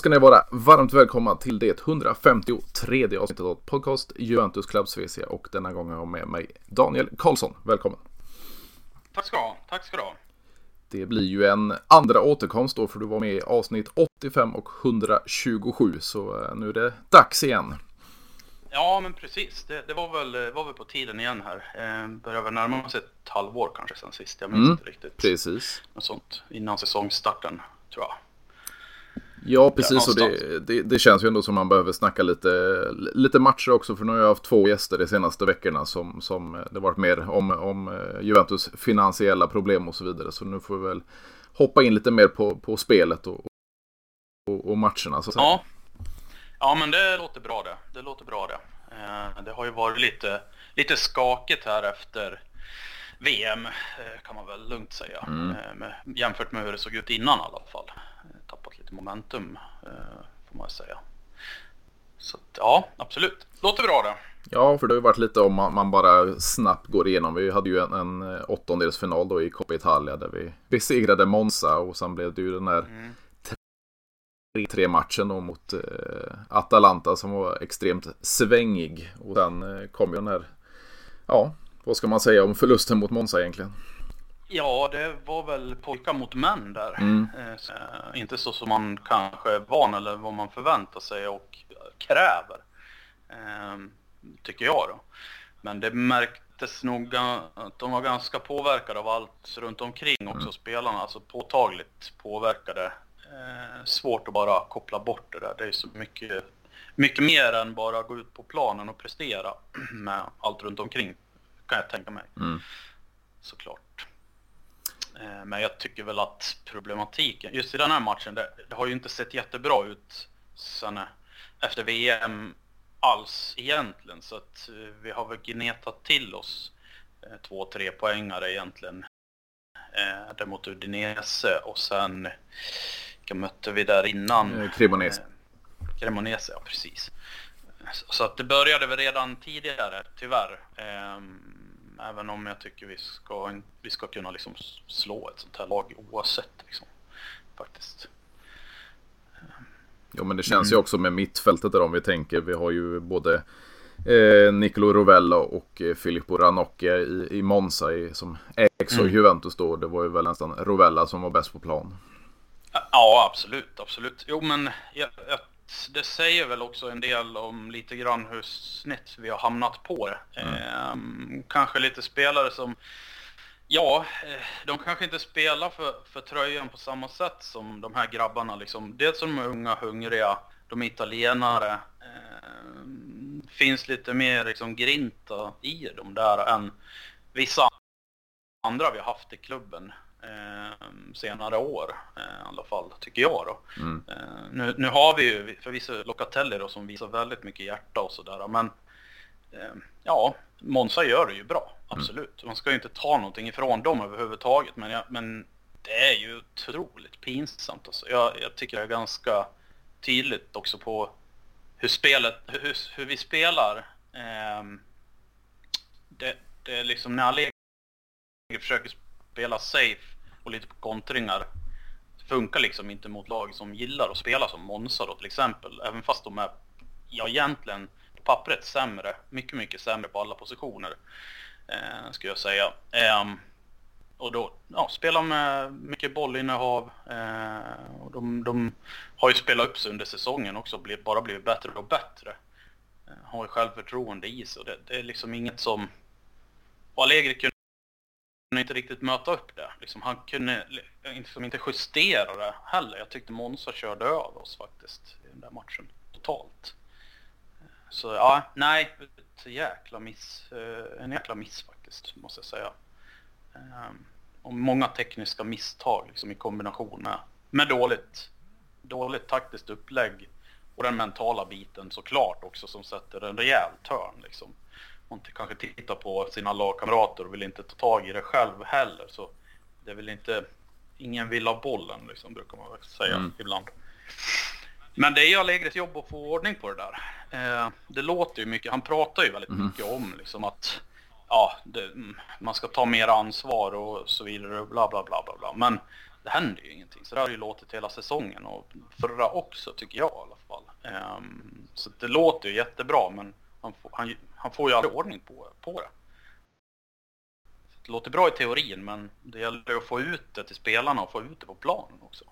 Ska ni vara varmt välkomna till det 153 avsnittet av podcast Juventus Club Svecia och denna gång har jag med mig Daniel Karlsson. Välkommen! Tack ska du ha, tack ska du ha. Det blir ju en andra återkomst då för du var med i avsnitt 85 och 127 så eh, nu är det dags igen. Ja men precis, det, det var, väl, var väl på tiden igen här. Eh, börjar väl närma sig ett halvår kanske sen sist, jag minns Mm, inte riktigt. Precis. Något sånt, innan säsongstarten tror jag. Ja, precis. Och det, det, det känns ju ändå som man behöver snacka lite, lite matcher också. För nu har jag haft två gäster de senaste veckorna som, som det varit mer om, om eh, Juventus finansiella problem och så vidare. Så nu får vi väl hoppa in lite mer på, på spelet och, och, och matcherna. Så. Ja. ja men det låter bra det, det låter bra det. Eh, det har ju varit lite, lite skakigt här efter VM eh, kan man väl lugnt säga. Mm. Jämfört med hur det såg ut innan i alla fall. Tappat lite momentum eh, får man säga. Så ja, absolut. Låter bra det. Ja, för det har ju varit lite om man, man bara snabbt går igenom. Vi hade ju en, en eh, åttondelsfinal då i Coppa Italia där vi besegrade Monza och sen blev det ju den där Mm. 3 matchen då mot eh, Atalanta som var extremt svängig. Och sen eh, kom ju den här, ja, vad ska man säga om förlusten mot Monza egentligen? Ja, det var väl pojkar mot män där. Mm. Eh, inte så som man kanske är van eller vad man förväntar sig och kräver. Eh, tycker jag då. Men det märktes nog att de var ganska påverkade av allt runt omkring också, spelarna. Alltså påtagligt påverkade. Eh, svårt att bara koppla bort det där. Det är så mycket, mycket mer än bara gå ut på planen och prestera med allt runt omkring. Kan jag tänka mig. Mm. Såklart. Eh, Men jag tycker väl att problematiken, just i den här matchen, det, det har ju inte sett jättebra ut sen eh, efter VM alls egentligen. Så att eh, vi har väl gnetat till oss två, tre poängare egentligen. Eh, där mot Udinese och sen, vilka mötte vi där innan? Cremonese. Eh, Cremonese, ja precis. Så- Så att det började väl redan tidigare, tyvärr. Ehm, Även om jag tycker vi ska, vi ska kunna liksom slå ett sånt här lag oavsett liksom. Faktiskt. Ja, men det känns ju också med mittfältet där om vi tänker. Vi har ju både eh, Nicolo Rovella och eh, Filippo Ranocchia i, i Monza i, som ägs av Mm. Juventus då. Det var ju väl nästan Rovella som var bäst på plan. Ja, absolut, absolut. Jo, men jag, jag, det säger väl också en del om lite grann hur snett vi har hamnat på det. Ehm, kanske lite spelare som, ja, eh, de kanske inte spelar för, för tröjan på samma sätt som de här grabbarna. Liksom. Dels som de är unga, hungriga, de är italienare. Ehm, finns lite mer liksom, grinta i dem där än vissa andra vi har haft i klubben senare år eh, i alla fall, tycker jag då. Mm. Eh, nu, nu har vi ju förvisso Locatelli då som visar väldigt mycket hjärta och sådär men eh, ja, Monza gör det ju bra, absolut. Man ska ju inte ta någonting ifrån dem överhuvudtaget men, jag, men det är ju otroligt pinsamt alltså. jag, jag tycker det är ganska tydligt också på hur spelet, hur, hur vi spelar. Ehm, det, det är liksom när Allegri försöker spela safe och lite på kontringar. Det funkar liksom inte mot lag som gillar att spela som Monza då till exempel. Även fast de är, ja egentligen på pappret sämre. Mycket, mycket sämre på alla positioner. Eh, skulle jag säga. Eh, och då ja, spelar med eh, mycket bollinnehav. Eh, och de, de har ju spelat upp sig under säsongen också. Blir, bara blivit bättre och bättre. Eh, har ju självförtroende i sig. Och det, det är liksom inget som... Och Allegri kunde kunde inte riktigt möta upp det. Liksom, han kunde liksom inte justera det heller. Jag tyckte Monza körde över oss faktiskt i den där matchen totalt. Så ja, nej, ett jäkla miss. Eh, en jäkla miss faktiskt, måste jag säga. Ehm, och många tekniska misstag liksom, i kombination med, med dåligt, dåligt taktiskt upplägg och den mentala biten såklart också som sätter en rejäl törn. Liksom man kanske tittar på sina lagkamrater och vill inte ta tag i det själv heller. Så det är väl inte, ingen vill ha bollen liksom, brukar man väl säga Mm. ibland. Men det är ju Allegris jobb att få ordning på det där. Eh, det låter ju mycket, han pratar ju väldigt Mhm. mycket om liksom att ja, det, mm, man ska ta mer ansvar och så vidare bla bla bla bla bla. Men det händer ju ingenting. Så det har ju låtit hela säsongen och förra också tycker jag i alla fall. Um, så det låter ju jättebra men han, får, han, han får ju aldrig ordning på, på det. Så det låter bra i teorin men det gäller att få ut det till spelarna och få ut det på planen också.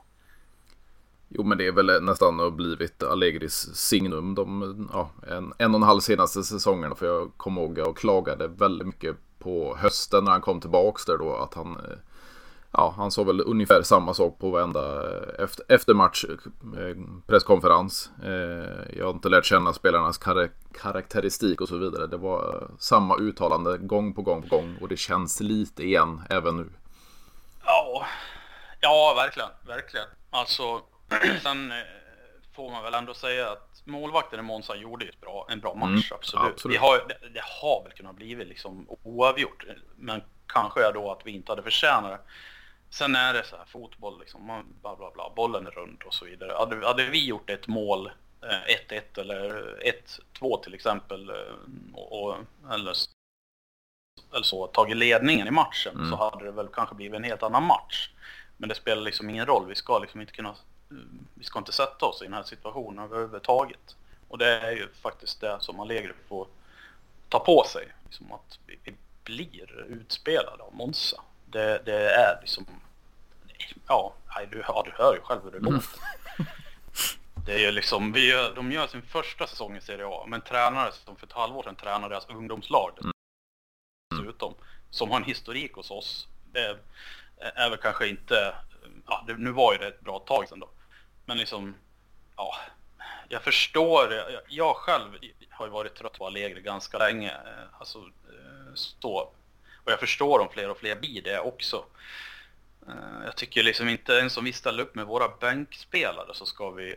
Jo men det är väl nästan blivit Allegris signum de ja, en, en och en halv senaste säsongerna. För jag kommer ihåg att jag klagade väldigt mycket på hösten när han kom tillbaks där då att han eh, Ja, han sa väl ungefär samma sak på varenda eh, efter, efter match eh, presskonferens. Jag har inte lärt känna spelarnas kar karaktäristik och så vidare. Det var samma uttalande gång på gång på gång och det känns lite igen även nu. Ja, ja verkligen, verkligen. Alltså Sen eh, får man väl ändå säga att målvakten i Monza gjorde ett bra, en bra match, mm, absolut. absolut. Vi har, det, det, har väl kunnat bli liksom oavgjort, men kanske är då att vi inte hade förtjänat det. Sen är det så här fotboll, liksom, man, bla bla bla, bollen är runt och så vidare. Hade, hade vi gjort ett mål, 1-1 eh, eller 1-2 till exempel, eh, och, och, eller, eller så, tagit ledningen i matchen, mm. så hade det väl kanske blivit en helt annan match. Men det spelar liksom ingen roll, vi ska liksom inte kunna vi ska inte sätta oss i den här situationen överhuvudtaget. Och det är ju faktiskt det som Allegri får ta på sig. Liksom att vi blir utspelade av Monza. Det, det är liksom... Ja, du, ja, du hör ju själv hur det mm. låter. Det är ju liksom, vi gör, de gör sin första säsong i Serie A, men tränare som för ett halvår sedan tränade deras ungdomslag mm. dessutom, som har en historik hos oss. Det är väl kanske inte, ja, det, nu var ju det ett bra tag sedan då, men liksom, ja, jag förstår. Jag, jag själv har ju varit trött på Allegri ganska länge. Eh, alltså, eh, så. Och jag förstår om fler och fler blir det också. Eh, jag tycker liksom inte ens om vi ställer upp med våra bänkspelare så ska vi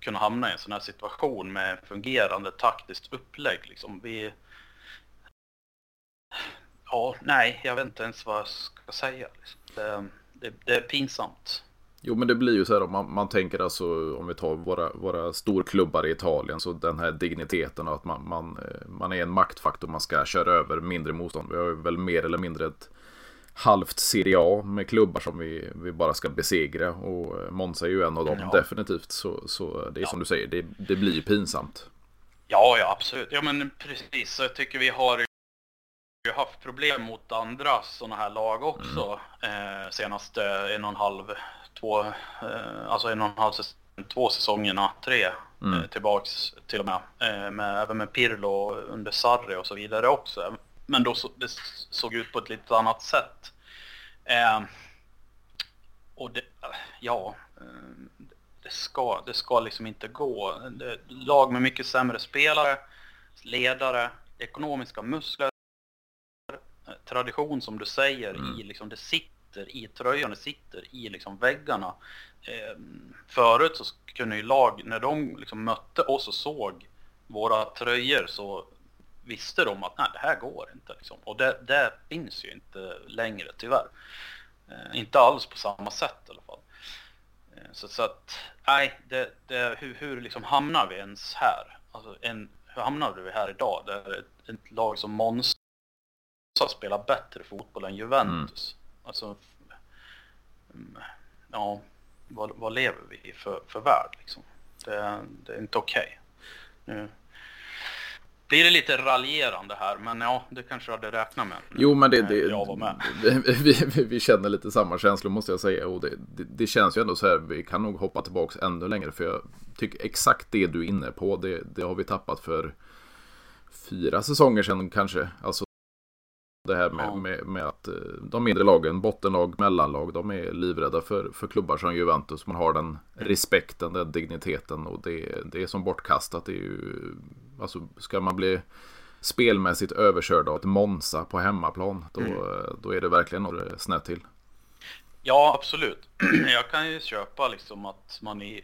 kunna hamna i en sån här situation med fungerande taktiskt upplägg. Liksom vi... Ja, nej, jag vet inte ens vad jag ska säga. Liksom. Det, det, det är pinsamt. Jo men det blir ju så här om man, man tänker alltså om vi tar våra, våra storklubbar i Italien så den här digniteten och att man, man, eh, man är en maktfaktor man ska köra över mindre motstånd. Vi har ju väl mer eller mindre ett halvt Serie A med klubbar som vi, vi bara ska besegra och eh, Monza är ju en av dem ja. definitivt. Så, så det är ja. som du säger, det, det blir ju pinsamt. Ja, ja absolut. Ja men precis, så jag tycker vi har ju haft problem mot andra sådana här lag också mm. eh, senaste en och en halv två, eh, alltså en och en halv säsong, två säsongerna, tre mm. Eh, tillbaks till och med. Eh, med. Även med Pirlo under Sarri och så vidare också. Men då så, det såg ut på ett lite annat sätt. och det, ja, det ska, det ska liksom inte gå. Det, lag med mycket sämre spelare, ledare, ekonomiska muskler, tradition som du säger mm. i liksom det sitter i tröjan, det sitter i liksom väggarna. Eh, förut så kunde ju lag, när de liksom mötte oss och såg våra tröjor så visste de att nej, det här går inte. Liksom. Och det, det, finns ju inte längre tyvärr. Eh, inte alls på samma sätt i alla fall. Eh, så, så, att, nej, det, det, hur, hur liksom hamnar vi ens här? Alltså en, hur hamnar vi här idag? Där ett, ett lag som Monza spelar bättre fotboll än Juventus. Mm. Alltså, mm, ja, vad, vad lever vi i för, för värld liksom? Det, det är inte okej. Okay. Nu blir det lite raljerande här, men ja, det kanske jag hade räknat med. Jo, men det, det, jag var med. Vi, vi, vi, känner lite samma känslor måste jag säga. Och det, det, det, känns ju ändå så här, vi kan nog hoppa tillbaka ännu längre. För jag tycker exakt det du är inne på, det, det har vi tappat för fyra säsonger sedan kanske. Alltså det här med, ja. med, med, att eh, de mindre lagen, bottenlag, mellanlag, de är livrädda för, för klubbar som Juventus. Man har den respekten, den digniteten och det, det är som bortkastat. Det är ju, alltså, ska man bli spelmässigt överkörd av ett Monza på hemmaplan, då, mm. då är det verkligen något snett till. Ja, absolut. Jag kan ju köpa liksom att man, är,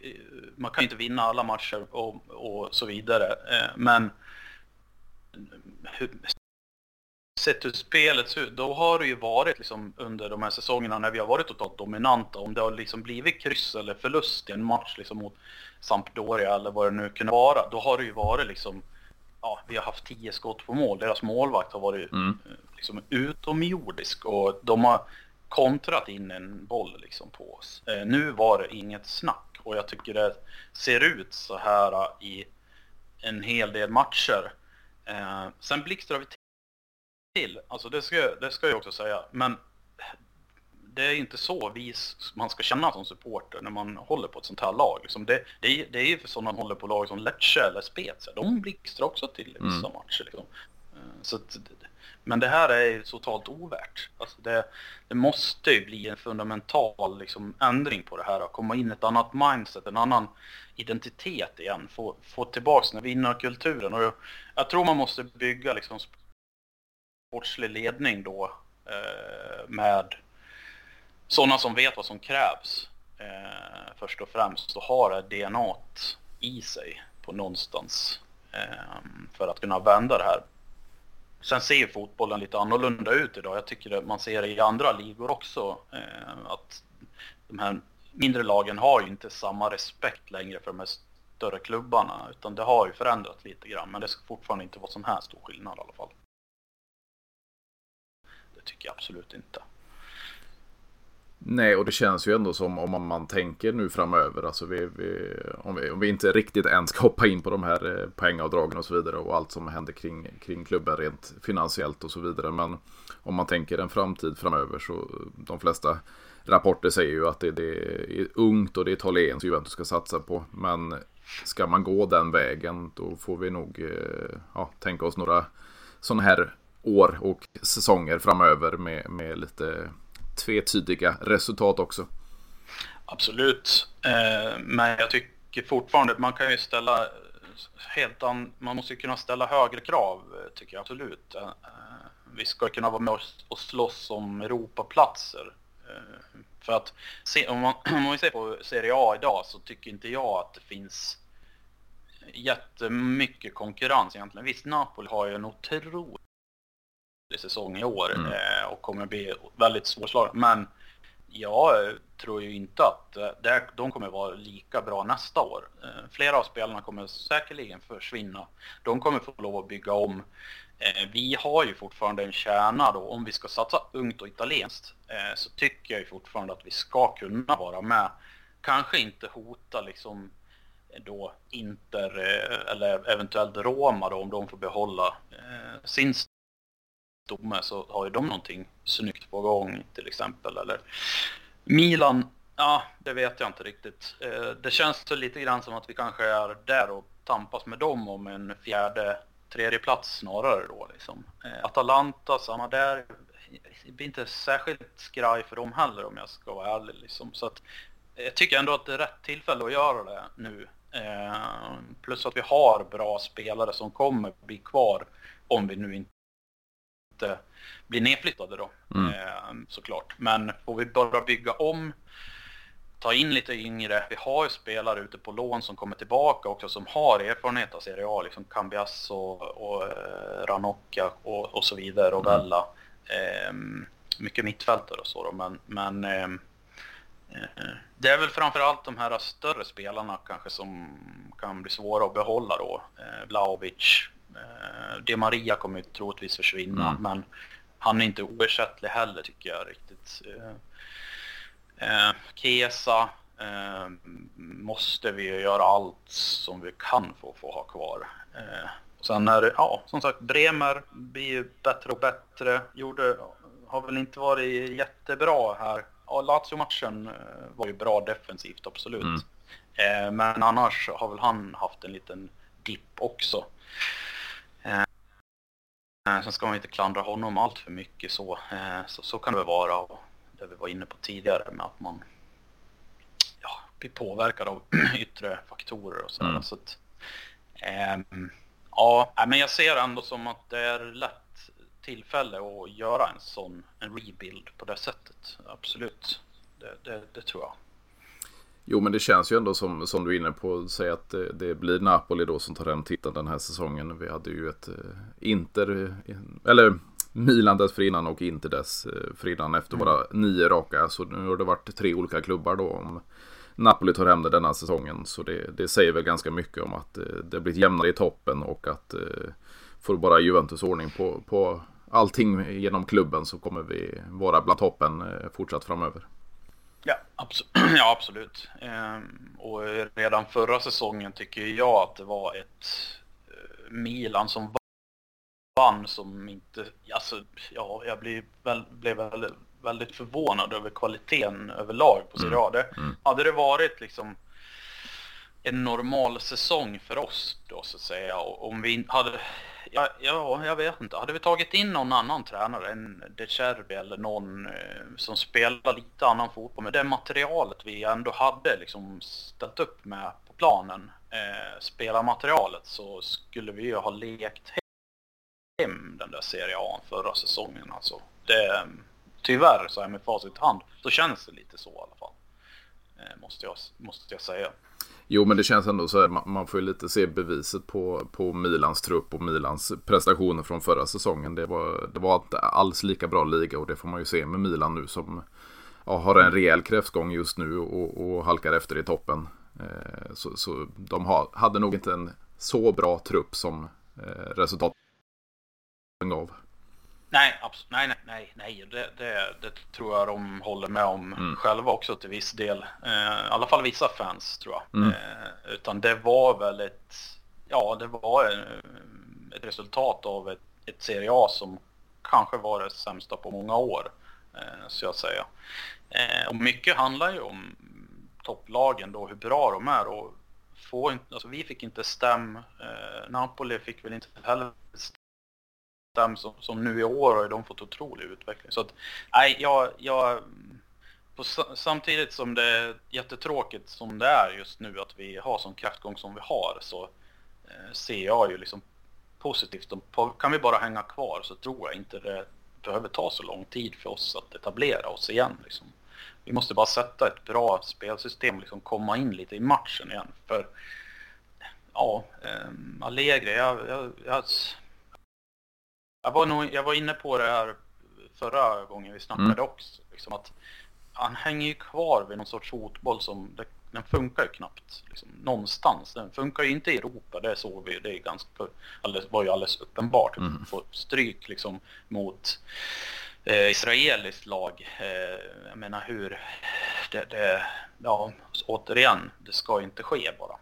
man kan inte vinna alla matcher och, och så vidare. Eh, men sett hur spelet ser ut, då har det ju varit liksom under de här säsongerna när vi har varit totalt dominanta, om det har liksom blivit kryss eller förlust i en match liksom mot Sampdoria eller vad det nu kunde vara, då har det ju varit liksom, ja, vi har haft tio skott på mål, deras målvakt har varit mm. Eh, liksom utomjordisk och de har kontrat in en boll liksom på oss. Eh, nu var det inget snack och jag tycker det ser ut så här i en hel del matcher. Eh, sen blixtrar vi till, alltså det ska, det ska jag också säga, men det är inte så vis man ska känna som supporter när man håller på ett sånt här lag. Liksom det, det, är, det är ju för sådana man håller på lag som Lecce eller Spezia. De blixtrar också till vissa mm. matcher. Liksom. Eh, så att, men det här är totalt ovärt. Alltså det, det måste ju bli en fundamental liksom, ändring på det här. Att komma in ett annat mindset, en annan identitet igen. Få, få tillbaka den vinnarkulturen. Och jag, jag tror man måste bygga liksom, sportslig ledning då eh, med sådana som vet vad som krävs eh, först och främst och har det DNA i sig på någonstans eh, för att kunna vända det här. Sen ser fotbollen lite annorlunda ut idag. Jag tycker att man ser det i andra ligor också. Eh, att de här mindre lagen har ju inte samma respekt längre för de här större klubbarna. Utan det har ju förändrats lite grann. Men det ska fortfarande inte vara sån här stor skillnad i alla fall. Det tycker jag absolut inte. Nej, och det känns ju ändå som om man, man tänker nu framöver, alltså vi, vi, om, vi, om vi inte riktigt än ska hoppa in på de här eh, poängavdragen och så vidare och allt som händer kring, kring klubben rent finansiellt och så vidare. Men om man tänker en framtid framöver så eh, de flesta rapporter säger ju att det, det är ungt och det är italienskt Juventus ska satsa på. Men ska man gå den vägen då får vi nog eh, ja, tänka oss några sådana här år och säsonger framöver med, med lite tvetydiga resultat också. Absolut, eh, men jag tycker fortfarande man kan ju ställa helt an, man måste kunna ställa högre krav tycker jag absolut. Eh, vi ska kunna vara med och slåss om Europaplatser. Eh, för att se, om, man, om man ser på Serie A idag så tycker inte jag att det finns jättemycket konkurrens egentligen. Visst, Napoli har ju en otrolig säsong i år mm. eh, och kommer bli väldigt svårslagna. Men jag tror ju inte att eh, de kommer vara lika bra nästa år. Eh, flera av spelarna kommer säkerligen försvinna. De kommer få lov att bygga om. Eh, vi har ju fortfarande en kärna då, om vi ska satsa ungt och italienskt så tycker jag ju fortfarande att vi ska kunna vara med. Kanske inte hota liksom då Inter eller eventuellt Roma då om de får behålla sin stomme så har ju de någonting snyggt på gång till exempel. Eller Milan, ja det vet jag inte riktigt. Eh, det känns så lite grann som att vi kanske är där och tampas med dem om en fjärde, tredje plats snarare då liksom. Eh, Atalanta, samma där. Det blir inte särskilt skraj för dem heller om jag ska vara ärlig liksom. Så att eh, jag tycker ändå att det är rätt tillfälle att göra det nu. Eh, plus att vi har bra spelare som kommer bli kvar om vi nu inte inte blir nedflyttade då. Mm. Eh, såklart. Men får vi bara bygga om, ta in lite yngre. Vi har ju spelare ute på lån som kommer tillbaka också som har erfarenhet av Serie A. Liksom Cambias och, och eh, Ranocchia och, och, så vidare och mm. Vella. Eh, mycket mittfältare och så då. Men, men ehm, eh, det är väl framförallt de här större spelarna kanske som kan bli svåra att behålla då. Vlahovic, Eh, De Maria kommer ju troligtvis försvinna, mm. men han är inte oersättlig heller tycker jag riktigt. Eh, eh Kesa eh, måste vi göra allt som vi kan för att få ha kvar. Eh, sen är det, ja, som sagt, Bremer blir ju bättre och bättre. Gjorde, har väl inte varit jättebra här. Ja, Lazio-matchen eh, var ju bra defensivt, absolut. Mm. Eh, men annars har väl han haft en liten dipp också. Eh, sen ska man inte klandra honom allt för mycket så. Eh, så. Så kan det väl vara. Och det vi var inne på tidigare med att man ja, blir påverkad av yttre faktorer och sådär. Mm. Så att, ähm, ja, men jag ser ändå som att det är lätt tillfälle att göra en sån en rebuild på det sättet. Absolut, det, det, det tror jag. Jo, men det känns ju ändå som, som du är inne på, säg att det, det, blir Napoli då som tar hem titeln den här säsongen. Vi hade ju ett eh, Inter, eller Milan dessförinnan och Inter dessförinnan efter mm. våra nio raka. Så nu har det varit tre olika klubbar då om Napoli tar hem det denna säsongen. Så det, det säger väl ganska mycket om att eh, det har blivit jämnare i toppen och att eh, får bara Juventus ordning på, på allting genom klubben så kommer vi vara bland toppen eh, fortsatt framöver. Ja, abso ja absolut. Ehm, och redan förra säsongen tycker jag att det var ett eh, Milan som vann som inte, alltså ja, jag blev, väl, blev väldigt, väldigt förvånad över kvaliteten överlag på Serie A. Mm. Mm. Hade det varit liksom en normal säsong för oss då så att säga. Och om vi hade, ja, ja, jag vet inte. Hade vi tagit in någon annan tränare än De Cherbi eller någon eh, som spelar lite annan fotboll med det materialet vi ändå hade liksom ställt upp med på planen, eh, spelarmaterialet, så skulle vi ju ha lekt hem den där Serie A förra säsongen alltså. Det, tyvärr så är med facit i hand, så känns det lite så i alla fall. Eh, måste, jag, måste jag säga. Jo, men det känns ändå så här, man får ju lite se beviset på, på Milans trupp och Milans prestationer från förra säsongen. Det var, det var inte alls lika bra liga och det får man ju se med Milan nu som ja, har en rejäl kräftgång just nu och, och halkar efter i toppen. Eh, så, så de ha, hade nog inte en så bra trupp som eh, resultatet gav. Nej, nej, nej, nej, nej. Det, det, det, tror jag de håller med om mm. själva också till viss del. Eh, I alla fall vissa fans tror jag. Mm. Eh, utan det var väl ett, ja det var ett resultat av ett, ett Serie A som kanske var det sämsta på många år. Eh, så jag säga. Eh, och mycket handlar ju om topplagen då, hur bra de är. Och få, alltså vi fick inte stäm, eh, Napoli fick väl inte heller dem som, som nu i år har de fått otrolig utveckling. Så att, nej, jag, jag på, samtidigt som det är jättetråkigt som det är just nu att vi har sån kraftgång som vi har så eh, ser jag ju liksom positivt. På, kan vi bara hänga kvar så tror jag inte det behöver ta så lång tid för oss att etablera oss igen. Liksom. Vi måste bara sätta ett bra spelsystem, liksom komma in lite i matchen igen. För ja, eh, Allegri, jag, jag, jag jag var, nog, jag var inne på det här förra gången vi snackade mm. också. Liksom att han hänger ju kvar vid någon sorts fotboll som det, den funkar ju knappt liksom, någonstans. Den funkar ju inte i Europa, det såg vi. Det är ganska, alldeles, var ju alldeles uppenbart. Mm. Få stryk liksom mot eh, israeliskt lag. Eh, jag menar hur det, det, ja återigen, det ska inte ske bara.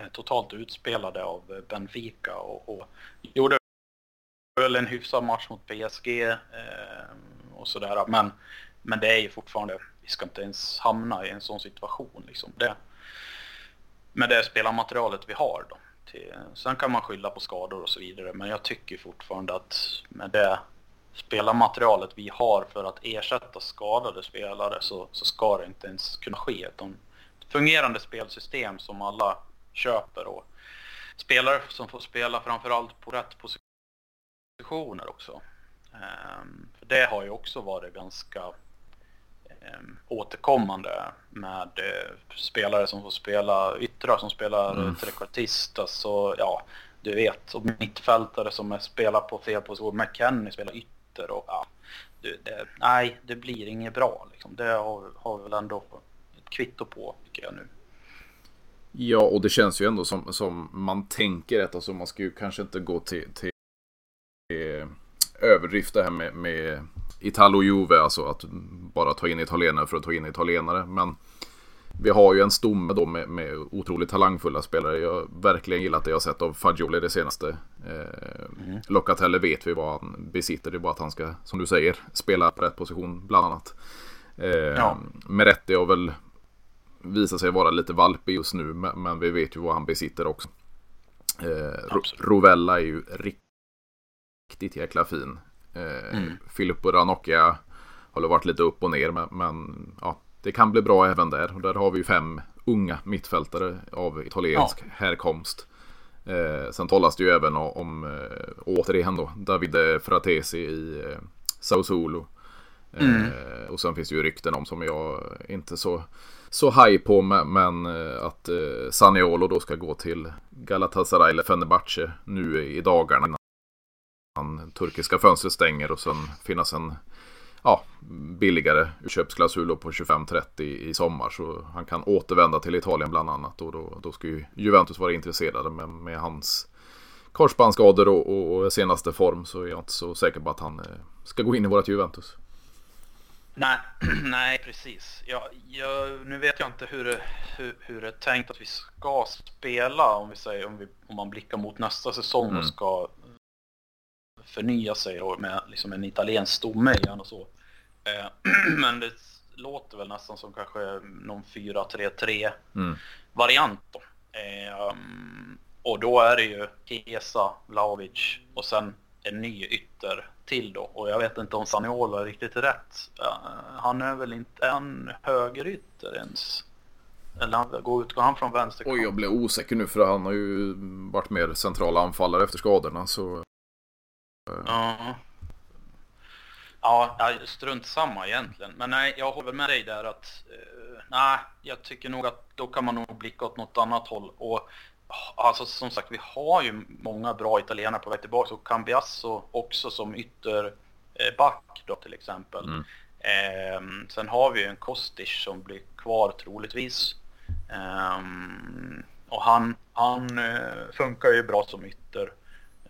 Eh, totalt utspelade av Benfica och, och gjorde väl en hyfsad match mot PSG eh, och sådär. Men, men det är ju fortfarande, vi ska inte ens hamna i en sån situation. Liksom. Det, med det spelarmaterialet vi har då. Till, sen kan man skylla på skador och så vidare, men jag tycker fortfarande att med det spelarmaterialet vi har för att ersätta skadade spelare så, så ska det inte ens kunna ske. ett fungerande spelsystem som alla köper och spelare som får spela framförallt på rätt position positioner också. Ehm, för det har ju också varit ganska ehm, återkommande med eh, spelare som får spela yttrar som spelar mm. trekvartist. Alltså, ja, du vet, och mittfältare som spelar på fel position. McKennie spelar ytter och ja, det, nej, det blir inget bra. Liksom. Det har, har vi väl ändå ett kvitto på, tycker jag nu. Ja, och det känns ju ändå som, som man tänker rätt. Alltså man ska ju kanske inte gå till, till överdrift det här med, med Italo-Juve, alltså att bara ta in italienare för att ta in italienare. Men vi har ju en stomme då med, med otroligt talangfulla spelare. Jag har verkligen gillat det jag sett av Fagioli det senaste. Eh, mm. Locatelli vet vi vad han besitter. Det är bara att han ska, som du säger, spela på rätt position bland annat. Eh, ja. Meretti har väl visat sig vara lite valpig just nu, men, men vi vet ju vad han besitter också. Eh, Rovella är ju riktigt riktigt jäkla fin. Eh, mm. Filippo Ranocchia har varit lite upp och ner men, men, ja, det kan bli bra även där. Och där har vi ju fem unga mittfältare av italiensk ja. härkomst. Eh, sen talas det ju även om, eh, återigen då, Davide Fratesi i eh, Sao Solo. Eh, mm. och sen finns det ju rykten om som jag inte så så haj på men eh, att eh, Saniolo då ska gå till Galatasaray eller Fenerbahce nu i dagarna han turkiska fönstret stänger och sen finnas en ja, billigare köpsklausul på 25-30 i sommar. Så han kan återvända till Italien bland annat. Och då, då ska ju Juventus vara intresserade med, med hans korsbandsskador och, och, och, senaste form så är jag inte så säker på att han ska gå in i vårt Juventus. Nej, nej precis. Jag, jag, nu vet jag inte hur det, hur, hur det är tänkt att vi ska spela om vi säger om, vi, om man blickar mot nästa säsong mm. och ska förnya sig och med liksom en italiensk stomme igen och så. Eh, men det låter väl nästan som kanske någon 4-3-3 mm. variant då. Eh, och då är det ju Kesa, Vlahovic och sen en ny ytter till då. Och jag vet inte om Saniola är riktigt rätt. Han är väl inte en högerytter ens. Eller går utgår han från vänster? Oj, jag blev osäker nu för han har ju varit mer central anfallare efter skadorna så... Ja. Ja, strunt samma egentligen. Men nej, jag håller med dig där att... Eh, nej, jag tycker nog att då kan man nog blicka åt något annat håll. Och Alltså som sagt, vi har ju många bra italienare på väg tillbaka och Cambiasso också som ytterback då till exempel. Mm. Eh, sen har vi ju en Kostic som blir kvar troligtvis. Eh, och han, han eh, funkar ju bra som ytter.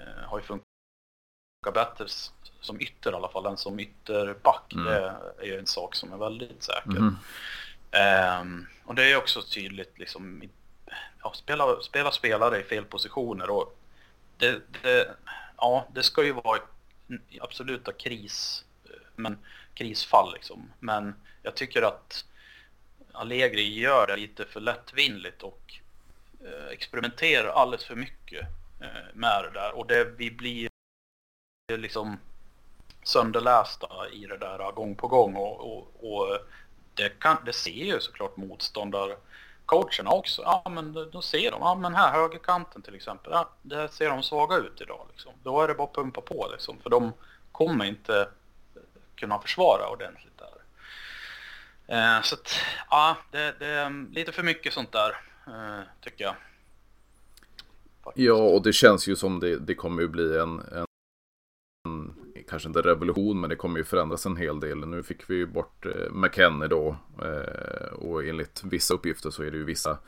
Eh, har ju funkat bättre som ytter i alla fall än som ytterback. Mm. Det är ju en sak som är väldigt säker. Mm. Ehm, och det är också tydligt liksom ja, spela, spela spelare i fel positioner och det, det, ja, det ska ju vara absoluta kris, men krisfall liksom. Men jag tycker att Allegri gör det lite för lättvindigt och eh, experimenterar alldeles för mycket eh, med det där och det, vi blir liksom sönderlästa i det där gång på gång och, och, och det, kan, det ser ju såklart motståndarcoacherna också. Ja, men då ser de, ja men här högerkanten till exempel, ja, där ser de svaga ut idag. Liksom. Då är det bara att pumpa på liksom, för de kommer inte kunna försvara ordentligt där. Eh, så att, ja, det, det, är lite för mycket sånt där, eh, tycker jag. Faktiskt. Ja, och det känns ju som det, det kommer ju bli en, en kanske inte revolution, men det kommer ju förändras en hel del. Nu fick vi ju bort eh, McKennie då eh, och enligt vissa uppgifter så är det ju vissa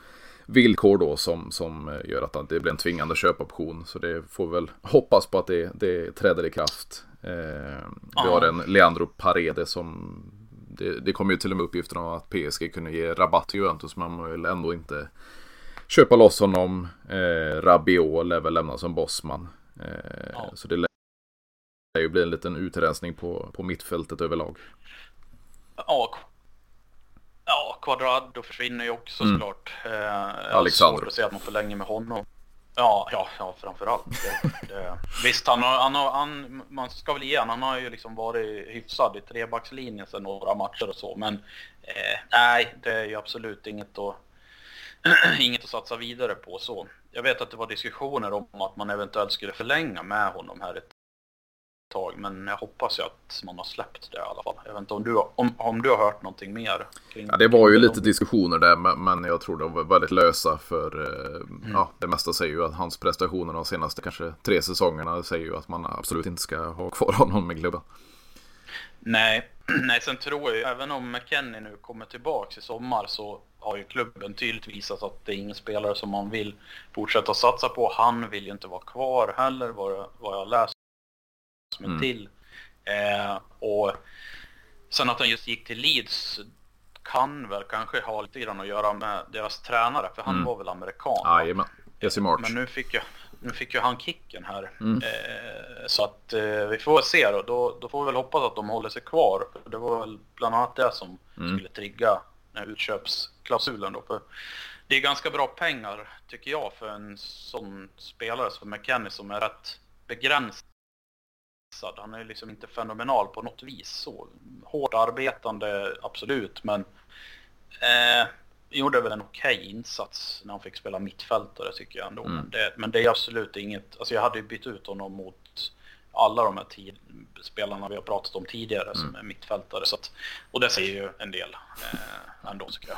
villkor då som, som eh, gör att det blir en tvingande köpoption. Så det får väl hoppas på att det, det träder i kraft. vi har en Leandro Paredes som det, det kom ju till och med uppgifter om att PSG kunde ge rabatt till Juventus men man vill ändå inte köpa loss honom. Eh, Rabiot lär väl lämna som bossman. Eh, ja. Så det det ju bli en liten utrensning på, på mittfältet överlag. Ja, ja Quadrado försvinner ju också mm. såklart. Eh, Alexander. Svårt att se att man förlänger med honom. Ja, ja, ja framförallt. Det, det. Visst, han har, han har, han, man ska väl ge han, han har ju liksom varit hyfsad i trebackslinjen sedan några matcher och så. Men eh, nej, det är ju absolut inget att, inget att satsa vidare på så. Jag vet att det var diskussioner om att man eventuellt skulle förlänga med honom här ett tag. Men jag hoppas ju att man har släppt det i alla fall. Jag vet inte om du, om, om du har hört någonting mer? Kring, ja, det var ju lite diskussioner där, men jag tror de var väldigt lösa. För eh, mm. ja, det mesta säger ju att hans prestationer de senaste kanske tre säsongerna säger ju att man absolut inte ska ha kvar honom med klubben. Nej, nej, sen tror jag ju, även om McKennie nu kommer tillbaka i sommar så har ju klubben tydligt visat att det är ingen spelare som man vill fortsätta satsa på. Han vill ju inte vara kvar heller vad jag, vad jag läst som mm. till. Eh, och sen att han just gick till Leeds kan väl kanske ha lite grann att göra med deras tränare, för han mm. var väl amerikan. Jajamän, Jesse March. Men nu fick, jag, nu fick ju han kicken här. Mm. Eh, så att eh, vi får se då. då. Då får vi väl hoppas att de håller sig kvar. För det var väl bland annat det som mm. skulle trigga den här utköpsklausulen då. För det är ganska bra pengar tycker jag för en sån spelare som McKennie som är rätt begränsad begränsad. Han är liksom inte fenomenal på något vis. Så, hårt arbetande, absolut, men eh, gjorde väl en okej okay insats när han fick spela mittfältare tycker jag ändå. Mm. Men, det, men det är absolut inget, alltså jag hade ju bytt ut honom mot alla de här tid, spelarna vi har pratat om tidigare mm. som är mittfältare. Så att, och det säger ju en del eh, ändå tycker jag.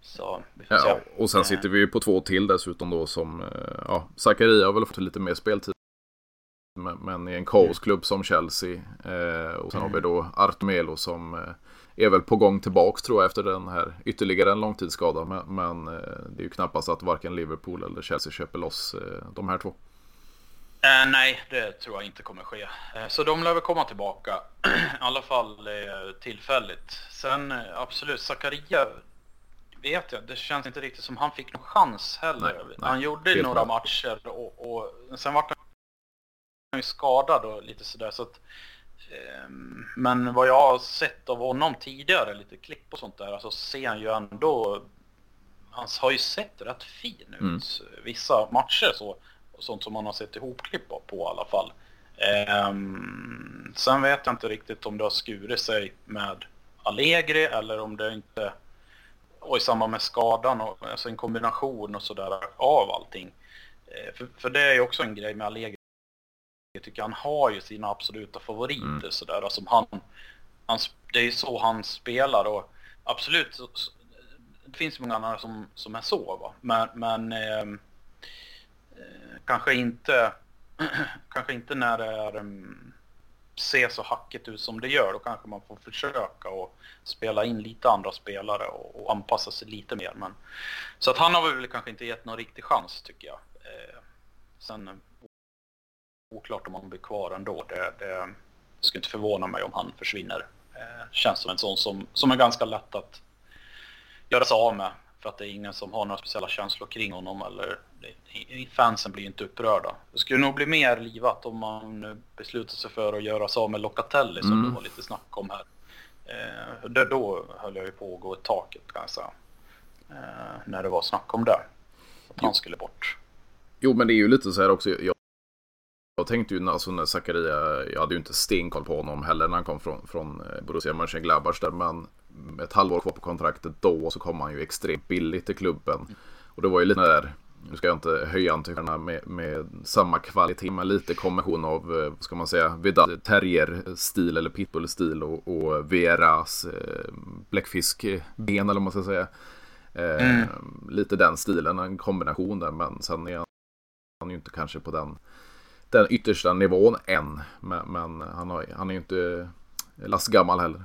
Så, ja, och sen sitter vi ju på två till dessutom då som, eh, ja, Zakaria har väl fått lite mer speltid men i en kaosklubb som Chelsea. Eh, och sen har vi då Artemelo som eh, är väl på gång tillbaks tror jag efter den här ytterligare en långtidsskada. Men, men eh, det är ju knappast att varken Liverpool eller Chelsea köper loss de här två. Eh, nej, det tror jag inte kommer ske. Eh, så de lär väl komma tillbaka. I alla fall eh, tillfälligt. Sen absolut, Zakaria vet jag, det känns inte riktigt som han fick någon chans heller. Nej, nej, han gjorde några bra. matcher och, och sen var han ju skadad och lite sådär. Så att, eh, men vad jag har sett av honom tidigare, lite klipp och sånt där, så alltså ser han ju ändå... Han har ju sett rätt fin ut mm. vissa matcher så sånt som man har sett ihopklipp på i alla fall. Um, sen vet jag inte riktigt om det har skurit sig med Allegri eller om det inte... Och i samband med skadan, och, alltså en kombination och sådär av allting. Uh, för, för det är ju också en grej med Allegri. Jag tycker han har ju sina absoluta favoriter mm. sådär. Alltså han, han, det är ju så han spelar och absolut, så, det finns många andra som, som är så va. Men, men eh, kanske inte, kanske inte när det är, um, ser så hackigt ut som det gör. Då kanske man får försöka och spela in lite andra spelare och, och anpassa sig lite mer. Men, så att han har väl kanske inte gett någon riktig chans tycker jag. Eh, sen oklart om han blir kvar ändå. Det, det skulle inte förvåna mig om han försvinner. Eh, känns som en sån som, som är ganska lätt att göra sig av med för att det är ingen som har några speciella känslor kring honom eller fansen blir inte upprörda. Det skulle nog bli mer livat om man beslutar sig för att göra sig av med Locatelli som mm. det var lite snack om här. Eh, det, då höll jag ju på att gå i taket kan jag säga. Eh, när det var snack om det. Att han skulle bort. Jo men det är ju lite så här också. Jag, jag tänkte ju alltså när Zakaria, jag hade ju inte stenkoll på honom heller när han kom från, från eh, Borussia Mönchengladbach där. Men ett halvår kvar på kontraktet då så kom han ju extremt billigt till klubben. Och det var ju lite där, nu ska jag inte höja antygarna med, med samma kvalitet, men lite kombination av, eh, vad ska man säga, Vidal terrier-stil eller pitbull-stil och, och Veras eh, bläckfiskben eller vad man ska säga. Eh, mm. Lite den stilen, en kombination där, men sen är han ju inte kanske på den, den yttersta nivån än. Men, men han, har, han är ju inte lastgammal heller.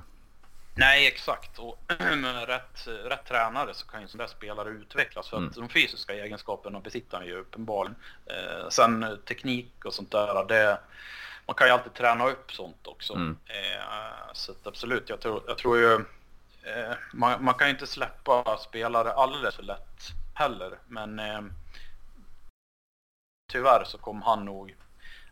Nej, exakt. Och med rätt, rätt tränare så kan ju sådana där spelare utvecklas. För mm. att de fysiska egenskaperna besitter han ju uppenbarligen. Eh, sen eh, teknik och sånt där, det, man kan ju alltid träna upp sånt också. Mm. Eh, så absolut, jag tror, jag tror ju... Eh, man, man, kan ju inte släppa spelare alldeles för lätt heller. Men eh, tyvärr så kom han nog...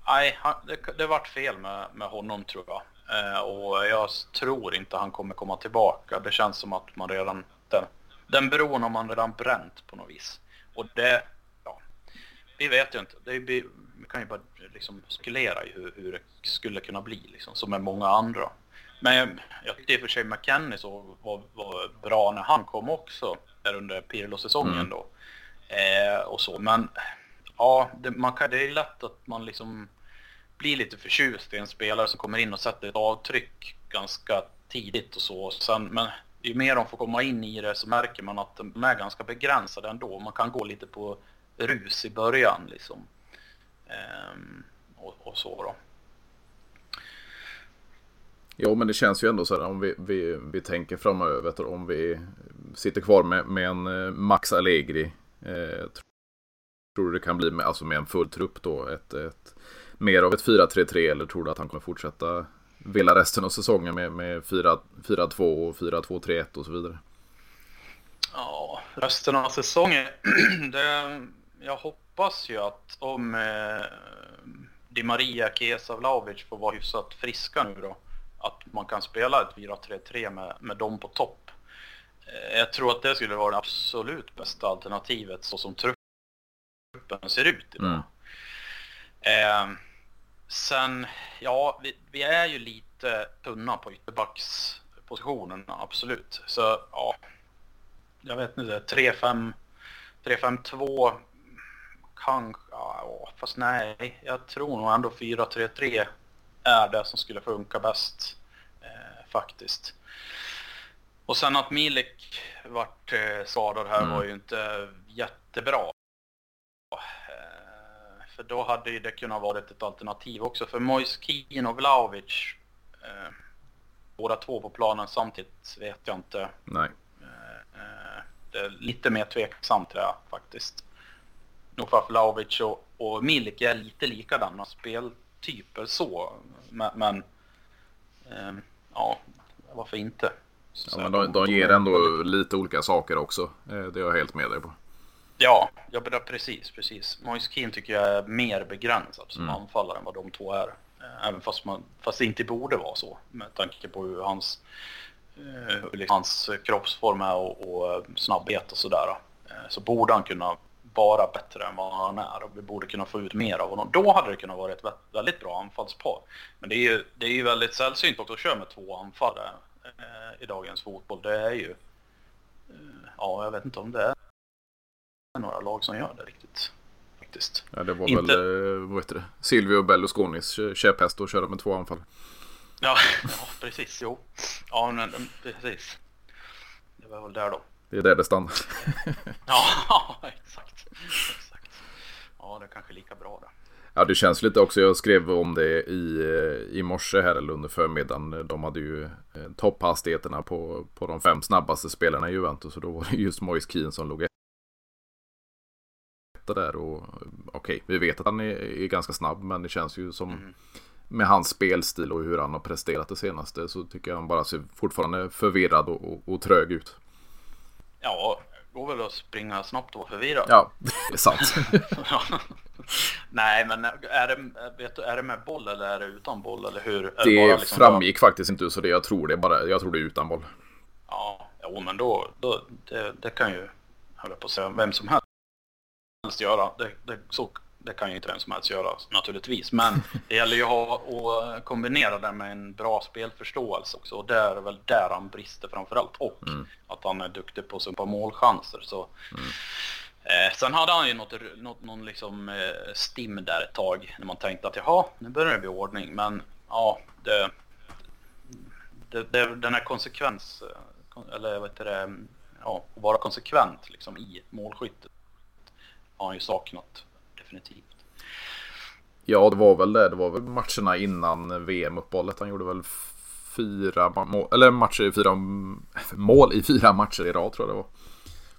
Nej, han, det, det vart fel med, med honom tror jag. Eh, och jag tror inte han kommer komma tillbaka. Det känns som att man redan... Den, den bron har man redan bränt på något vis. Och det... Ja, vi vet ju inte. Det är, vi kan ju bara liksom spekulera i hur, hur det skulle kunna bli, liksom, som med många andra. Men jag tyckte i och för sig McKennie så var, var bra när han kom också, där under Pirlo-säsongen mm. då. Eh, och så, men ja, det, man kan, det är lätt att man liksom blir lite förtjust i en spelare som kommer in och sätter ett avtryck ganska tidigt och så. Sen, men ju mer de får komma in i det så märker man att de är ganska begränsade ändå. Man kan gå lite på rus i början liksom. Ehm, och, och, så då. Jo men det känns ju ändå så här om vi, vi, vi tänker framöver. Om vi sitter kvar med, med en eh, Max Allegri. Eh, tror du det kan bli med, alltså med en full trupp då? Ett, ett mer av ett 4-3-3 eller tror du att han kommer fortsätta vila resten av säsongen med, med 4-2 och 4-2-3-1 och så vidare? Ja, resten av säsongen. det, jag hoppas ju att om eh, Di Maria, och Vlahovic får vara hyfsat friska nu då, att man kan spela ett 4-3-3 med, med dem på topp. Eh, jag tror att det skulle vara det absolut bästa alternativet så som truppen ser ut idag. Mm. Eh, Sen, ja, vi, vi, är ju lite tunna på ytterbackspositionen, absolut. Så ja, jag vet inte, 3-5, 3-5-2 kanske, ja, fast nej, jag tror nog ändå 4-3-3 är det som skulle funka bäst eh, faktiskt. Och sen att Milik vart eh, skadad här mm. var ju inte jättebra för då hade ju det kunnat vara ett alternativ också. För Moise Keane och Vlahovic, eh, båda två på planen samtidigt vet jag inte. Nej. Eh, eh det är lite mer tveksamt tror jag faktiskt. Nog för Vlahovic och, och Milik är lite likadana speltyper så. Men, men eh, ja, varför inte? Ja, men de, de ger ändå lite olika saker också. Eh, det är jag helt med dig på. Ja, jag bedrar precis, precis. Moise Keane tycker jag är mer begränsad som mm. anfallare än vad de två är. Eh, även fast, man, fast det inte borde vara så med tanke på hur hans, hur liksom hans kroppsform är och, och snabbhet och sådär. Så borde han kunna vara bättre än vad han är och vi borde kunna få ut mer av honom. Då hade det kunnat vara ett väldigt bra anfallspar. Men det är ju, det är ju väldigt sällsynt också att köra med två anfallare eh, i dagens fotboll. Det är ju, eh, ja jag vet inte om det är några lag som gör det riktigt. Faktiskt. Ja, det var inte... väl, eh, vad heter det, Silvio Berlusconis käpphäst att köra med två anfall. Ja, ja precis, jo. Ja, men precis. Det var väl där då. Det är där det stannar. ja, exakt. exakt. Ja, det är kanske lika bra det. Ja, det känns lite också. Jag skrev om det i, i morse här eller under förmiddagen. De hade ju eh, topphastigheterna på, på de fem snabbaste spelarna i Juventus. Och då var det just Moise Keane som låg etta där. Och okej, okay, vi vet att han är, är, ganska snabb. Men det känns ju som mm. med hans spelstil och hur han har presterat det senaste. Så tycker jag han bara ser fortfarande förvirrad och, och, och trög ut. Ja, går väl att springa snabbt och förvirrad. Ja, det är sant. Nej, men är det, vet du, är det med boll eller är det utan boll? Eller hur? Det, det liksom framgick bara... faktiskt inte så det jag tror det bara, jag tror det är utan boll. Ja, jo, men då, då det, det kan ju, höll på att säga, vem som helst göra. Det, det, så det kan ju inte vem som helst göra naturligtvis. Men det gäller ju att kombinera det med en bra spelförståelse också. Och det är väl där han brister framförallt. Och mm. att han är duktig på att sumpa målchanser. Så. Mm. Eh, sen hade han ju något, något, någon liksom eh, stim där ett tag. När man tänkte att jaha, nu börjar det bli ordning. Men ja, det, det, det, den här konsekvens, eh, eller vad heter det, ja, att vara konsekvent liksom i målskyttet har han ju saknat definitivt. Ja, det var väl det. Det var väl matcherna innan VM-uppehållet. Han gjorde väl fyra mål, eller matcher, fyra mål i fyra matcher i rad tror jag det var.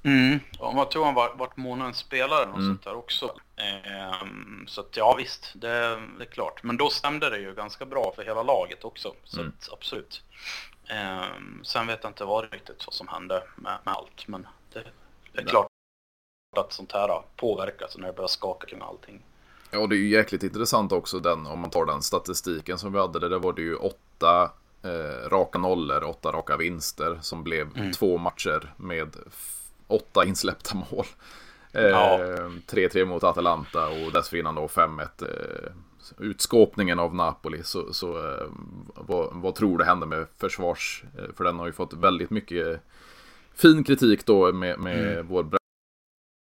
Mm. Och man tror han var, vart månadens spelare och mm. sånt där också. Ehm, så att ja visst, det, det, är klart. Men då stämde det ju ganska bra för hela laget också. Så mm. att, absolut. Ehm, sen vet jag inte vad riktigt vad som hände med, med allt. Men det, det är klart att sånt här påverkas när det börjar skaka kring allting. Ja, det är ju jäkligt intressant också den, om man tar den statistiken som vi hade. Där var det ju åtta eh, raka nollor, åtta raka vinster som blev mm. två matcher med åtta insläppta mål. 3-3 ja. eh, mot Atalanta och dessförinnan då 5-1. Eh, utskåpningen av Napoli. Så, så eh, vad, vad, tror du hände med försvars? Eh, för den har ju fått väldigt mycket fin kritik då med, med mm. vår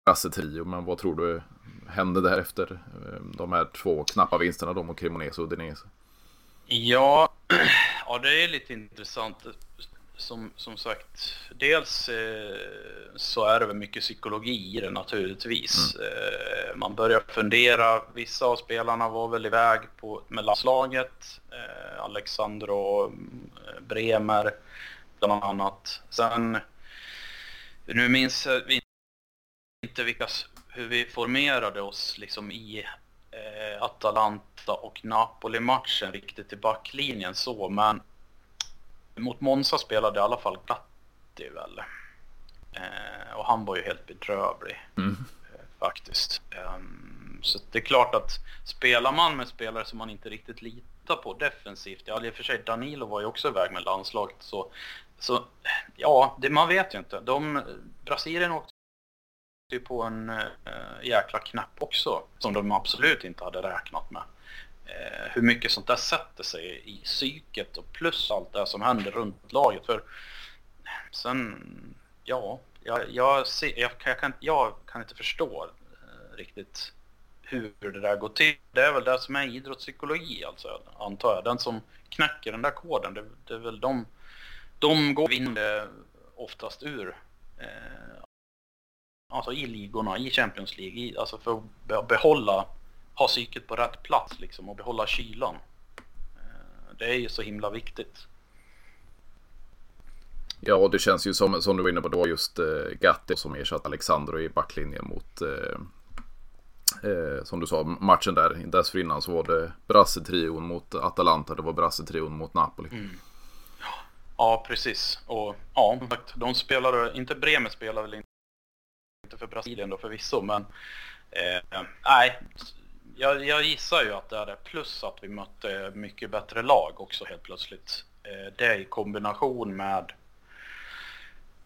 Brasse-trio. Men vad tror du hände därefter? Eh, de här två knappa vinsterna då mot Cremonese och Udinese. Ja, ja, det är lite intressant. Som, som sagt, dels eh, så är det väl mycket psykologi i det naturligtvis. Mm. Eh, man börjar fundera, vissa av spelarna var väl iväg på, med landslaget. Eh, Alexandro eh, Bremer bland annat. Sen, nu minns vi inte vilka, hur vi formerade oss liksom i eh, Atalanta och Napoli-matchen riktigt i backlinjen så, men mot Monza spelade i alla fall Gatti väl. Eh, och han var ju helt bedrövlig mm. eh, faktiskt. Um, så det är klart att spelar man med spelare som man inte riktigt litar på defensivt, ja i och för sig Danilo var ju också iväg med landslaget så, så ja, det, man vet ju inte. De, Brasilien åkte ju på en eh, jäkla knapp också som de absolut inte hade räknat med. Eh, hur mycket sånt där sätter sig i psyket och plus allt det som händer runt laget. För sen, ja, jag, jag, ser, jag, jag, kan, jag kan inte förstå eh, riktigt hur det där går till. Det är väl det som är idrottspsykologi alltså, antar jag. Den som knäcker den där koden, det, det är väl de, de går vinner eh, oftast ur eh, alltså i ligorna, i Champions League, i, alltså för att behålla ha psyket på rätt plats liksom och behålla kylan. Eh, det är ju så himla viktigt. Ja, det känns ju som, som du var inne på då, just eh, Gatti som ersatte Alexandro i backlinjen mot, eh, eh, som du sa, matchen där. Dessförinnan så var det Brasse-trion mot Atalanta, det var Brasse-trion mot Napoli. Mm. Ja, precis. Och ja, de spelade, inte Bremer spelade väl inte för Brasilien då förvisso, men eh, nej, jag, jag, gissar ju att det är det. Plus att vi mötte mycket bättre lag också helt plötsligt. Eh, det i kombination med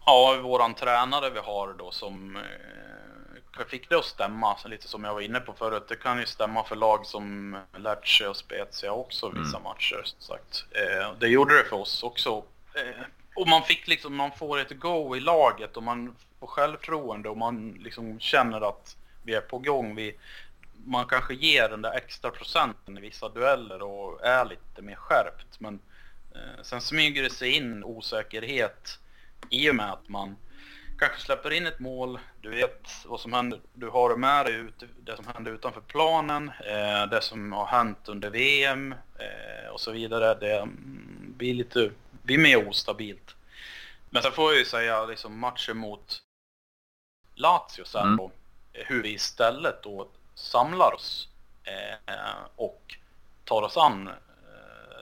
Ja, våran tränare vi har då som eh, fick det att stämma, lite som jag var inne på förut. Det kan ju stämma för lag som Lecce och Spezia också vissa mm. matcher. Som sagt. Eh, det gjorde det för oss också. Och man fick liksom, man får ett go i laget och man får självförtroende och man liksom känner att vi är på gång. Vi, man kanske ger den där extra procenten i vissa dueller och är lite mer skärpt. Men eh, sen smyger det sig in osäkerhet i och med att man kanske släpper in ett mål, du vet vad som händer, du har det med dig ut, det som händer utanför planen, eh, det som har hänt under VM eh, och så vidare. Det mm, blir lite, blir mer ostabilt. Men sen får jag ju säga liksom matchen mot Lazio sen mm. då, eh, hur vi istället då samlar oss eh, och tar oss an eh,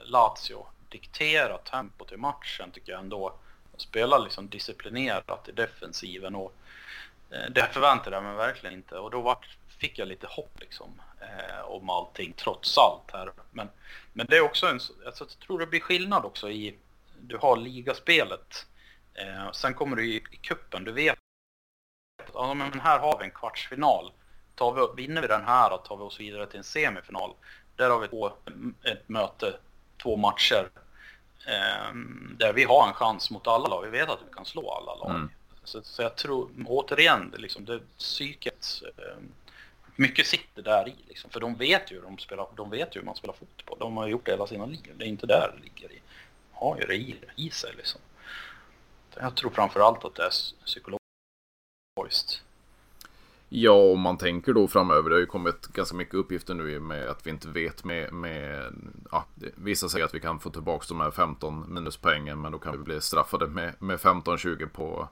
Lazio, dikterar tempot i matchen tycker jag ändå spelar liksom disciplinerat i defensiven och eh, det förväntade jag mig verkligen inte och då var, fick jag lite hopp liksom eh, om allting trots allt här. Men, men det är också en, alltså, jag tror det blir skillnad också i, du har ligaspelet, eh, sen kommer du i, i kuppen, du vet ja, men här har vi en kvartsfinal. Tar vi, vinner vi den här och tar vi oss vidare till en semifinal. Där har vi två, ett möte, två matcher Ehm, där vi har en chans mot alla lag. Vi vet att vi kan slå alla lag. Mm. Så, så, jag tror, återigen, liksom, det psyket, eh, mycket sitter där i. Liksom, för de vet ju de spelar, de vet ju hur man spelar fotboll. De har gjort det hela sina liv. Det är inte där det ligger i. Har ju det i, i sig liksom. Jag tror framförallt att det är psykologiskt. Ja, om man tänker då framöver. Det har ju kommit ganska mycket uppgifter nu med att vi inte vet med, med ja, vissa säger att vi kan få tillbaka de här 15 minuspoängen men då kan vi bli straffade med, med 15-20 på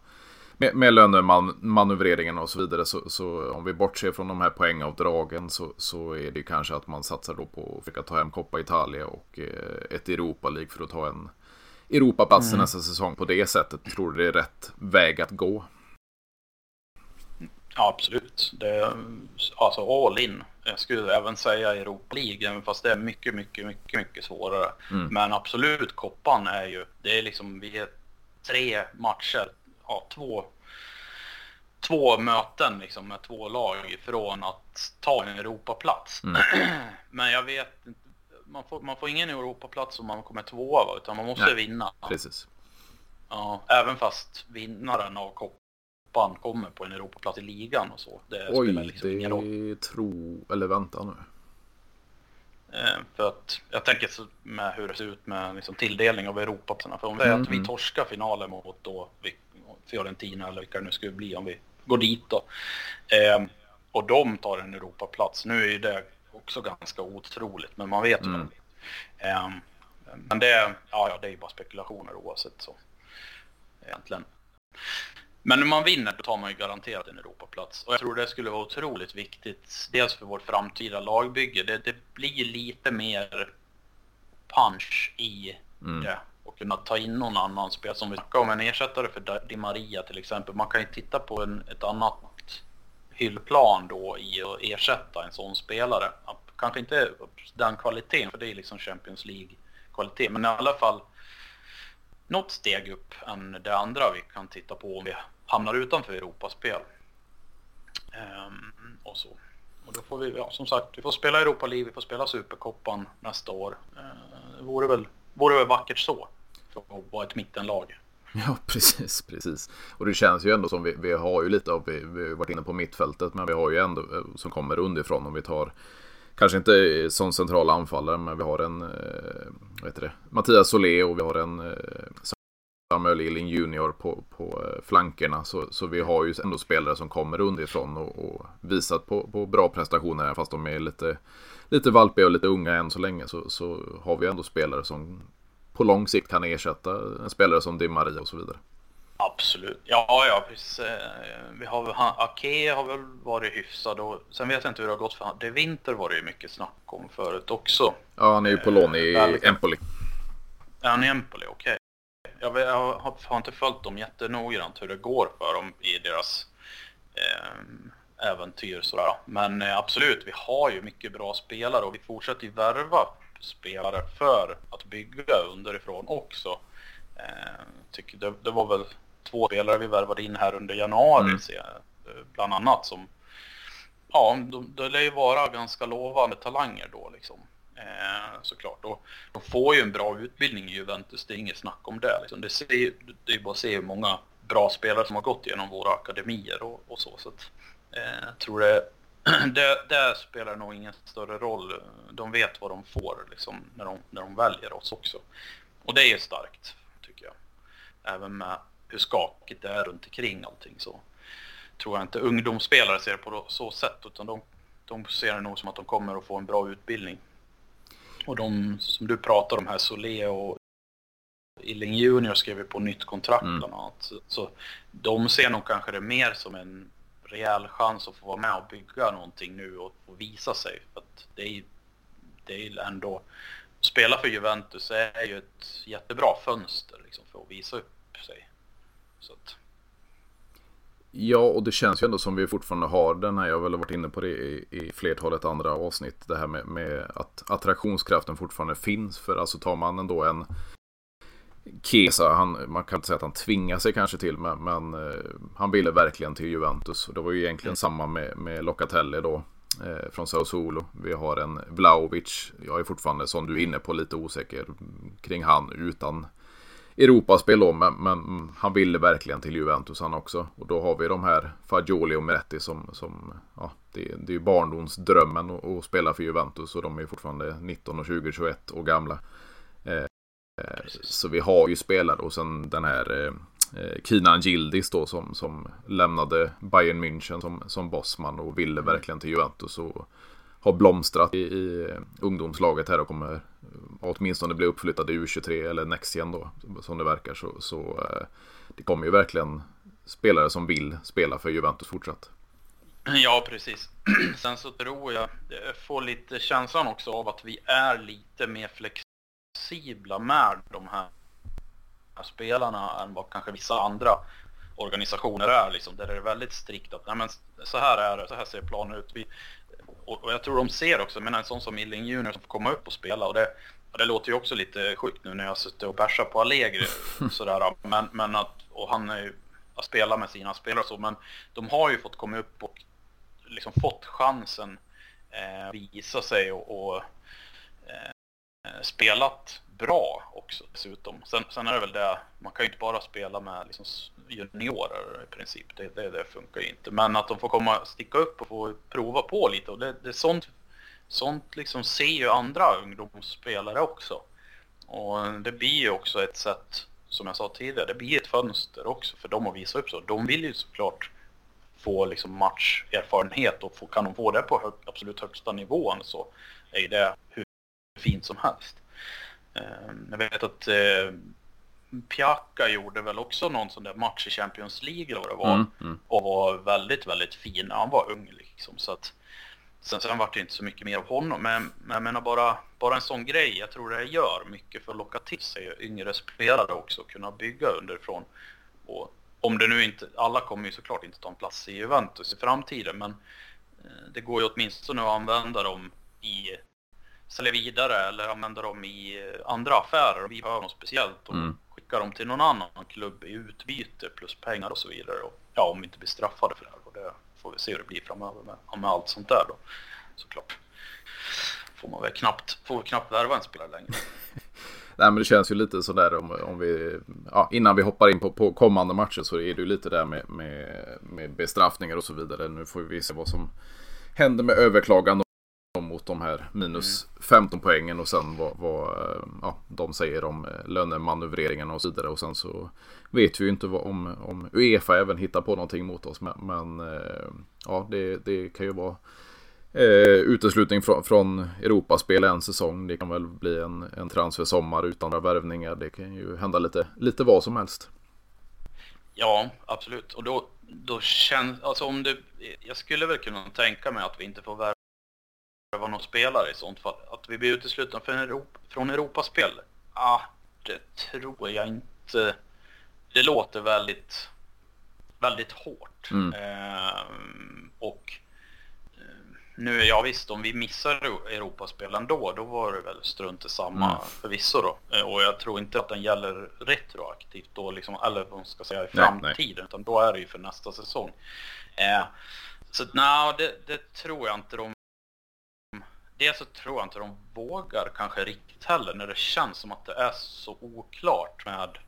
med, med lönemanövreringen och så vidare. Så, så, om vi bortser från de här poängavdragen så, så är det kanske att man satsar då på att försöka ta hem Coppa Italia och eh, ett Europa League för att ta en Europaplats mm. nästa säsong på det sättet. Tror du det är rätt väg att gå? Ja, absolut. Det är alltså all in. Jag skulle även säga Europa League, fast det är mycket, mycket, mycket, mycket svårare. Mm. Men absolut, koppan är ju, det är liksom, vi är tre matcher, ja, två, två möten liksom med två lag från att ta en Europaplats. Mm. Men jag vet inte, man får, man får ingen Europaplats om man kommer tvåa, utan man måste Nej, vinna. Precis. Ja, även fast vinnaren av koppan kommer på en Europaplats i ligan och så. Det Oj, spelar liksom det ingen roll. tro... Eller vänta nu. Eh, för att jag tänker så med hur det ser ut med liksom tilldelning av Europaplatserna. För om vi mm. att vi mm. torskar finalen mot då Fiorentina eller vilka det nu skulle bli om vi går dit då. Eh, och de tar en Europaplats. Nu är ju det också ganska otroligt, men man vet ju mm. eh, Men det, ja, ja, det är ju bara spekulationer oavsett så. Egentligen. Men om man vinner då tar man ju garanterat en Europaplats. Och jag tror det skulle vara otroligt viktigt. Dels för vårt framtida lagbygge. Det, det blir lite mer punch i mm. det. Och kunna ta in någon annan spel. Som vi snackade om en ersättare för Di Maria till exempel. Man kan ju titta på en, ett annat hyllplan då i att ersätta en sån spelare. Kanske inte den kvaliteten, för det är liksom Champions League-kvalitet. Men i alla fall något steg upp än det andra vi kan titta på om vi hamnar utanför Europaspel. Ehm, och så. Och då får vi, ja, som sagt, vi får spela Europa League, vi får spela Superkoppan nästa år. Ehm, det vore väl, vore väl vackert så, för att vara ett mittenlag. Ja, precis, precis. Och det känns ju ändå som vi, vi har ju lite av, vi, vi har varit inne på mittfältet, men vi har ju ändå eh, som kommer underifrån om vi tar Kanske inte som central anfallare men vi har en, eh, vad heter det, Mattias Solé och vi har en eh, Samuel Eling Junior på, på flankerna. Så, så vi har ju ändå spelare som kommer underifrån och, och visat på, på bra prestationer här fast de är lite, lite valpiga och lite unga än så länge. Så, så har vi ändå spelare som på lång sikt kan ersätta en spelare som Di Maria och så vidare. Absolut. Ja, ja, precis. Eh, vi har väl, Ake har väl varit hyfsad och sen vet jag inte hur det har gått för han. Det vinter var det ju mycket snack om förut också. Ja, han är ju på lån i eh, Empoli. Ja, han är i Empoli, okej. Okay. Jag, jag har, har, inte följt dem jättenoggrant hur det går för dem i deras eh, äventyr sådär. Men eh, absolut, vi har ju mycket bra spelare och vi fortsätter ju värva spelare för att bygga underifrån också. Eh, tycker det, det var väl två spelare vi värvade in här under januari, mm. eh, bland annat som Ja, de, de lär ju vara ganska lovande talanger då liksom. Eh, såklart. Och de får ju en bra utbildning i Juventus, det är inget snack om det. Liksom. Det, ser, det är bara att se hur många bra spelare som har gått genom våra akademier och, och så. så att, eh, jag tror det, det, det, spelar nog ingen större roll. De vet vad de får liksom, när, de, när de väljer oss också. Och det är starkt, tycker jag. Även med hur skakigt det är runt omkring allting så tror jag inte ungdomsspelare ser det på så sätt utan de, de ser det nog som att de kommer att få en bra utbildning. Och de som du pratar om här, Solé och Illing Junior skrev ju på nytt kontrakt mm. bland annat. Så, så de ser nog kanske det mer som en rejäl chans att få vara med och bygga någonting nu och, och visa sig. För att det är, det är ändå, att spela för Juventus är ju ett jättebra fönster liksom, för att visa upp sig. Så att... Ja, och det känns ju ändå som vi fortfarande har den här, jag har väl varit inne på det i, i flertalet andra avsnitt, det här med, med att attraktionskraften fortfarande finns. För alltså tar man ändå en Kesa, han, man kan inte säga att han tvingar sig kanske till, men, men eh, han ville verkligen till Juventus. Och det var ju egentligen mm. samma med, med Locatelli då, eh, från Sao Solo. Vi har en Vlaovic, jag är fortfarande, som du är inne på, lite osäker kring han utan Europaspel då, men, men, han ville verkligen till Juventus han också. Och då har vi de här Fagioli och Meretti som, som ja, det, det är ju barndomsdrömmen att, att spela för Juventus och de är fortfarande 19 och 20, 21 år gamla. Eh, så vi har ju spelare och sen den här eh, eh, Kinan Gildis då som, som lämnade Bayern München som, som bossman och ville verkligen till Juventus och har blomstrat i, i ungdomslaget här och kommer åtminstone bli uppflyttad i U23 eller Nextgen då som det verkar så, så det kommer ju verkligen spelare som vill spela för Juventus fortsatt. Ja, precis. Sen så tror jag, jag får lite känslan också av att vi är lite mer flexibla med de här spelarna än vad kanske vissa andra organisationer är. Liksom, där det är väldigt strikt att Nej, men så här är det, så här ser planen ut. Vi, och, och, jag tror de ser också, men en sån som Illing Junior som får komma upp och spela och det, och det låter ju också lite sjukt nu när jag suttit och bärsat på Allegri sådär. Men, men att, och han är ju, att spela med sina spelare och så, men de har ju fått komma upp och liksom fått chansen eh, visa sig och, och Eh, spelat bra också dessutom. Sen, sen är det väl det, man kan ju inte bara spela med liksom juniorer i princip. Det, det, det, funkar ju inte. Men att de får komma, sticka upp och få prova på lite. Och det, det sånt, sånt liksom ser ju andra ungdomsspelare också. Och det blir ju också ett sätt, som jag sa tidigare, det blir ett fönster också för dem att visa upp sig. De vill ju såklart få liksom matcherfarenhet och få, kan de få det på hög, absolut högsta nivån så är det fint som helst. Ehm, jag vet att eh, Pjaka gjorde väl också någon sån där match i Champions League eller vad det var. Mm, mm. Och var väldigt, väldigt fin när han var ung liksom. Så att, sen, sen var det inte så mycket mer av honom. Men, men jag menar bara, bara en sån grej. Jag tror det gör mycket för att locka till sig yngre spelare också. Kunna bygga underifrån. Och om det nu inte, alla kommer ju såklart inte ta en plats i Juventus i framtiden. Men eh, det går ju åtminstone att använda dem i sälja vidare eller använda dem i andra affärer. Vi behöver något speciellt och mm. skicka dem till någon annan klubb i utbyte plus pengar och så vidare. Och, ja, om vi inte blir straffade för det här. Och det får vi se hur det blir framöver med, med allt sånt där då. Såklart. Får man väl knappt, får vi knappt värva en spelare längre. Nej men det känns ju lite sådär om, om vi, ja, innan vi hoppar in på, på kommande matcher så är det ju lite där med, med, med bestraffningar och så vidare. Nu får vi se vad som händer med överklagande åt de här minus mm. 15 poängen och sen vad, vad eh, ja, de säger om eh, lönemanövreringarna och så vidare. Och sen så vet vi ju inte vad, om, om Uefa även hittar på någonting mot oss. Men, men eh, ja, det, det kan ju vara eh, uteslutning från, från Europaspel en säsong. Det kan väl bli en, en transfersommar utan några värvningar. Det kan ju hända lite, lite vad som helst. Ja, absolut. Och då, då känns, alltså om det, jag skulle väl kunna tänka mig att vi inte får värva någon spelare i sånt fall. Att vi blir uteslutna från, Europa, från Europaspel. Ah, det tror jag inte. Det låter väldigt, väldigt hårt. Mm. Eh, och nu, ja visst, om vi missar Europaspelen då, då var det väl strunt samma mm. förvisso då. Eh, och jag tror inte att den gäller retroaktivt då, liksom, eller vad man ska säga i framtiden, nej, nej. utan då är det ju för nästa säsong. Eh, så nej, det, det, tror jag inte de... Dels så tror jag inte de vågar kanske riktigt heller när det känns som att det är så oklart med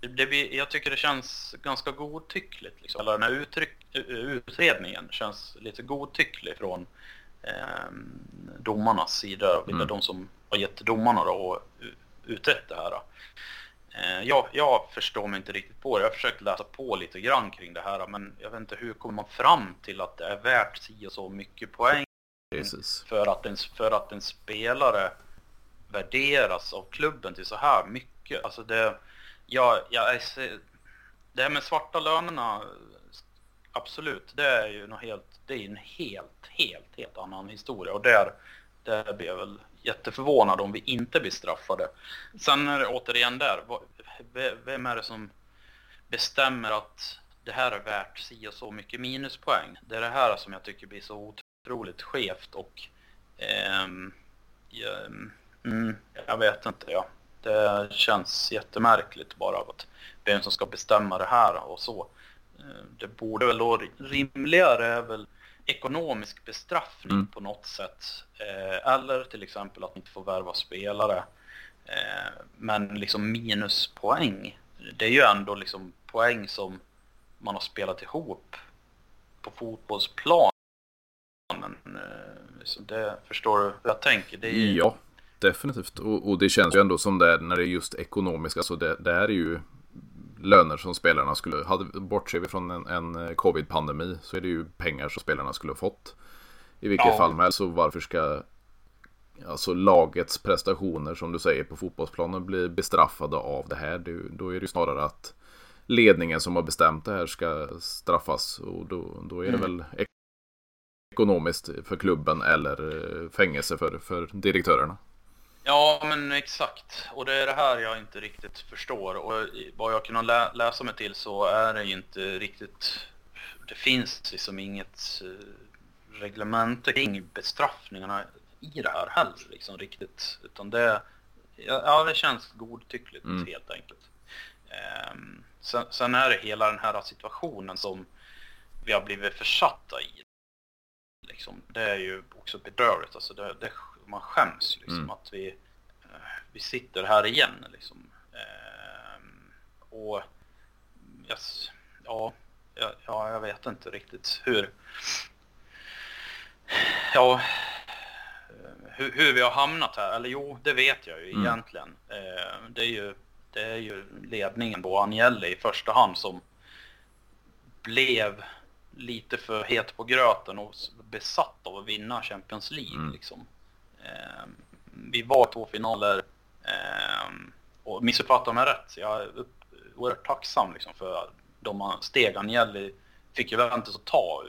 det blir, jag tycker det känns ganska godtyckligt. Liksom. Eller den här uttryck, utredningen känns lite godtycklig från eh, domarnas sida. Mm. De som har gett domarna då och utrett det här. Eh, jag, jag förstår mig inte riktigt på det. Jag har försökt läsa på lite grann kring det här. Men jag vet inte hur kommer man fram till att det är värt si och så mycket poäng. Precis. För, att en, för att en spelare värderas av klubben till så här mycket. Alltså det Ja, ja, det här med svarta lönerna, absolut, det är ju något helt, det är en helt, helt, helt annan historia och där, där blir jag väl jätteförvånad om vi inte blir straffade. Sen är det återigen där, vem är det som bestämmer att det här är värt si och så mycket minuspoäng? Det är det här som jag tycker blir så otroligt skevt och eh, ja, mm, jag vet inte, ja. Det känns jättemärkligt bara att vem som ska bestämma det här och så. Eh, det borde väl då rimligare är väl ekonomisk bestraffning mm. på något sätt. Eh, eller till exempel att inte få värva spelare. Eh, men liksom minuspoäng. Det är ju ändå liksom poäng som man har spelat ihop på fotbollsplanen. Så det förstår du hur jag tänker? Det är. Ja, Definitivt. Och, och, det känns ju ändå som det är när det är just ekonomiska. Så det, det är ju löner som spelarna skulle... Hade, bortser vi från en, en covid-pandemi så är det ju pengar som spelarna skulle ha fått. I vilket ja. fall med. Så varför ska alltså lagets prestationer som du säger på fotbollsplanen bli bestraffade av det här? Det, då är det ju snarare att ledningen som har bestämt det här ska straffas. Och då, då är det mm. väl ekonomiskt för klubben eller fängelse för, för direktörerna. Ja, men exakt. Och det är det här jag inte riktigt förstår. Och vad jag kunnat lä läsa mig till så är det inte riktigt... Det finns liksom inget eh, reglement kring bestraffningarna i det här heller liksom riktigt. Utan det... Ja, det känns godtyckligt mm. helt enkelt. Um, sen, sen är det hela den här situationen som vi har blivit försatta i. Liksom, det är ju också bedrövligt. Alltså det, det man skäms liksom mm. att vi, eh, vi sitter här igen liksom. Ehm, och yes, ja, ja, jag vet inte riktigt hur ja, hur, hur, vi har hamnat här. Eller jo, det vet jag ju mm. egentligen. Ehm, det är ju det är ju ledningen på Agnelli i första hand som blev lite för het på gröten och besatt av att vinna Champions League. Mm. Liksom. Eh, vi var två finaler eh, och missuppfatta mig rätt. Jag är oerhört tacksam liksom, för de steg Agnelli fick Juventus att ta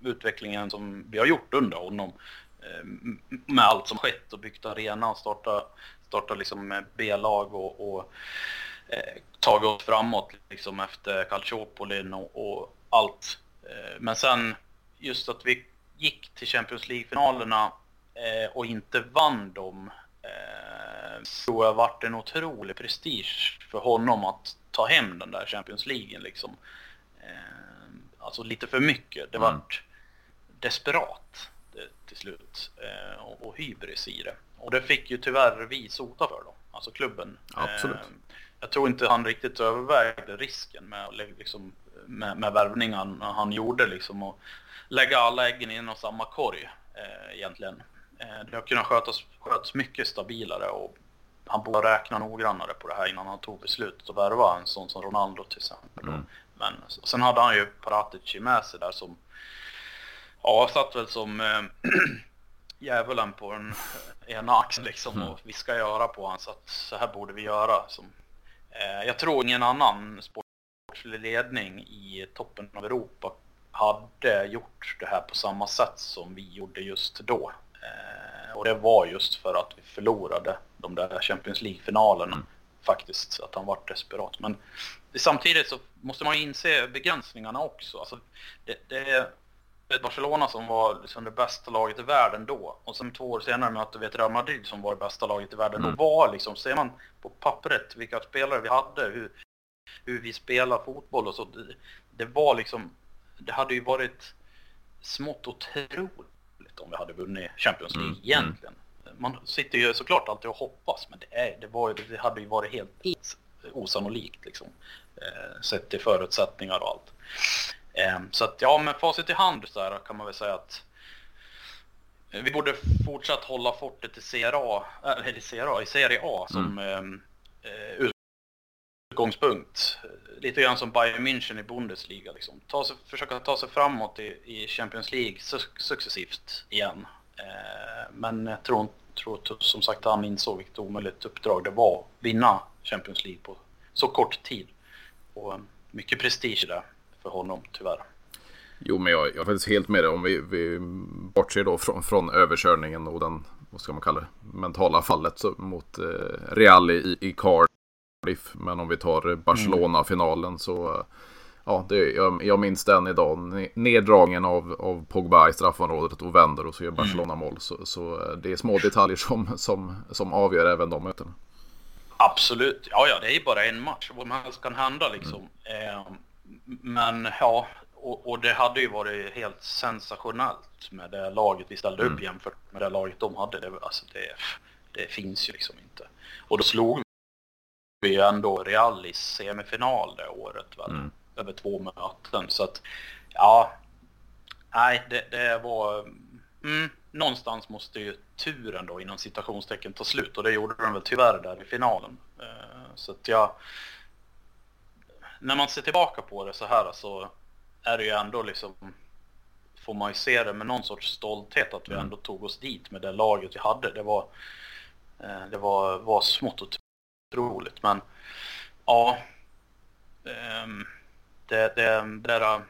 utvecklingen som vi har gjort under honom eh, med allt som skett och byggt arena och starta, starta liksom B-lag och, och eh, tagit oss framåt liksom efter Calciopolin och, och allt. Eh, men sen just att vi gick till Champions League-finalerna eh, och inte vann dem eh, tror jag varit en otrolig prestige för honom att ta hem den där Champions League liksom. Alltså lite för mycket. Det mm. vart desperat till slut och, hybris i det. Och det fick ju tyvärr vi sota för då, alltså klubben. Absolut. Jag tror inte han riktigt övervägde risken med, liksom, med, med värvningen han gjorde liksom och lägga alla äggen i en och samma korg eh, egentligen. Eh, det har kunnat skötas, skötas mycket stabilare och han borde räkna noggrannare på det här innan han tog beslutet att värva en sån som Ronaldo till exempel. Mm. Men sen hade han ju Paratici med sig där som, ja, satt väl som äh, djävulen på den ena axeln liksom mm. och viskade göra på honom så att så här borde vi göra. Som, äh, jag tror ingen annan sportslig ledning i toppen av Europa hade gjort det här på samma sätt som vi gjorde just då. Eh, och det var just för att vi förlorade de där Champions League-finalerna mm. faktiskt, att han var desperat. Men samtidigt så måste man inse begränsningarna också. Alltså, det, det är ett Barcelona som var liksom det bästa laget i världen då och sen två år senare mötte vi ett Real Madrid som var det bästa laget i världen mm. då. Var liksom, ser man på pappret vilka spelare vi hade, hur, hur vi spelar fotboll och så. Det, det var liksom, det hade ju varit smått otroligt om vi hade vunnit Champions League mm. egentligen man sitter ju såklart alltid och hoppas, men det, är, det, var, det hade ju varit helt osannolikt liksom. Eh, sett till förutsättningar och allt. Eh, så att ja, med facit i hand så här kan man väl säga att vi borde fortsatt hålla fortet i CRA, eller i CRA, i Serie A som mm. eh, utgångspunkt. Lite grann som Bayern München i Bundesliga. Liksom. Ta sig, försöka ta sig framåt i, i Champions League successivt igen. Eh, men jag tror tror som sagt han insåg vilket omöjligt uppdrag det var att vinna Champions League på så kort tid. Och eh, mycket prestige där för honom tyvärr. Jo, men jag, jag är faktiskt helt med dig. Om vi, vi bortser då från, från överkörningen och den, vad ska man kalla det, mentala fallet mot eh, Real i, i Cardiff. Men om vi tar Barcelona-finalen så eh, ja, det, jag, jag minns den idag. Neddragningen av, av Pogba i straffområdet och vänder och så gör mm. Barcelona mål. Så, så eh, det är små detaljer som, som, som avgör även de mötena. Absolut, ja ja det är bara en match. Vad helst kan hända liksom. Mm. Eh, men ja, och, och, det hade ju varit helt sensationellt med det laget vi ställde mm. upp jämfört med det laget de hade. Det, alltså det, det finns ju liksom inte. Och då slog vi ju ändå Real i semifinal det året väl. Mm över två möten. Så att, ja, nej, det, det var... Mm, någonstans måste ju turen då inom citationstecken ta slut och det gjorde den väl tyvärr där i finalen. Uh, så att jag... När man ser tillbaka på det så här så är det ju ändå liksom får man ju se det med någon sorts stolthet att vi mm. ändå tog oss dit med det laget vi hade. Det var, uh, det var, var smått otroligt men ja. Um, det, det, det där,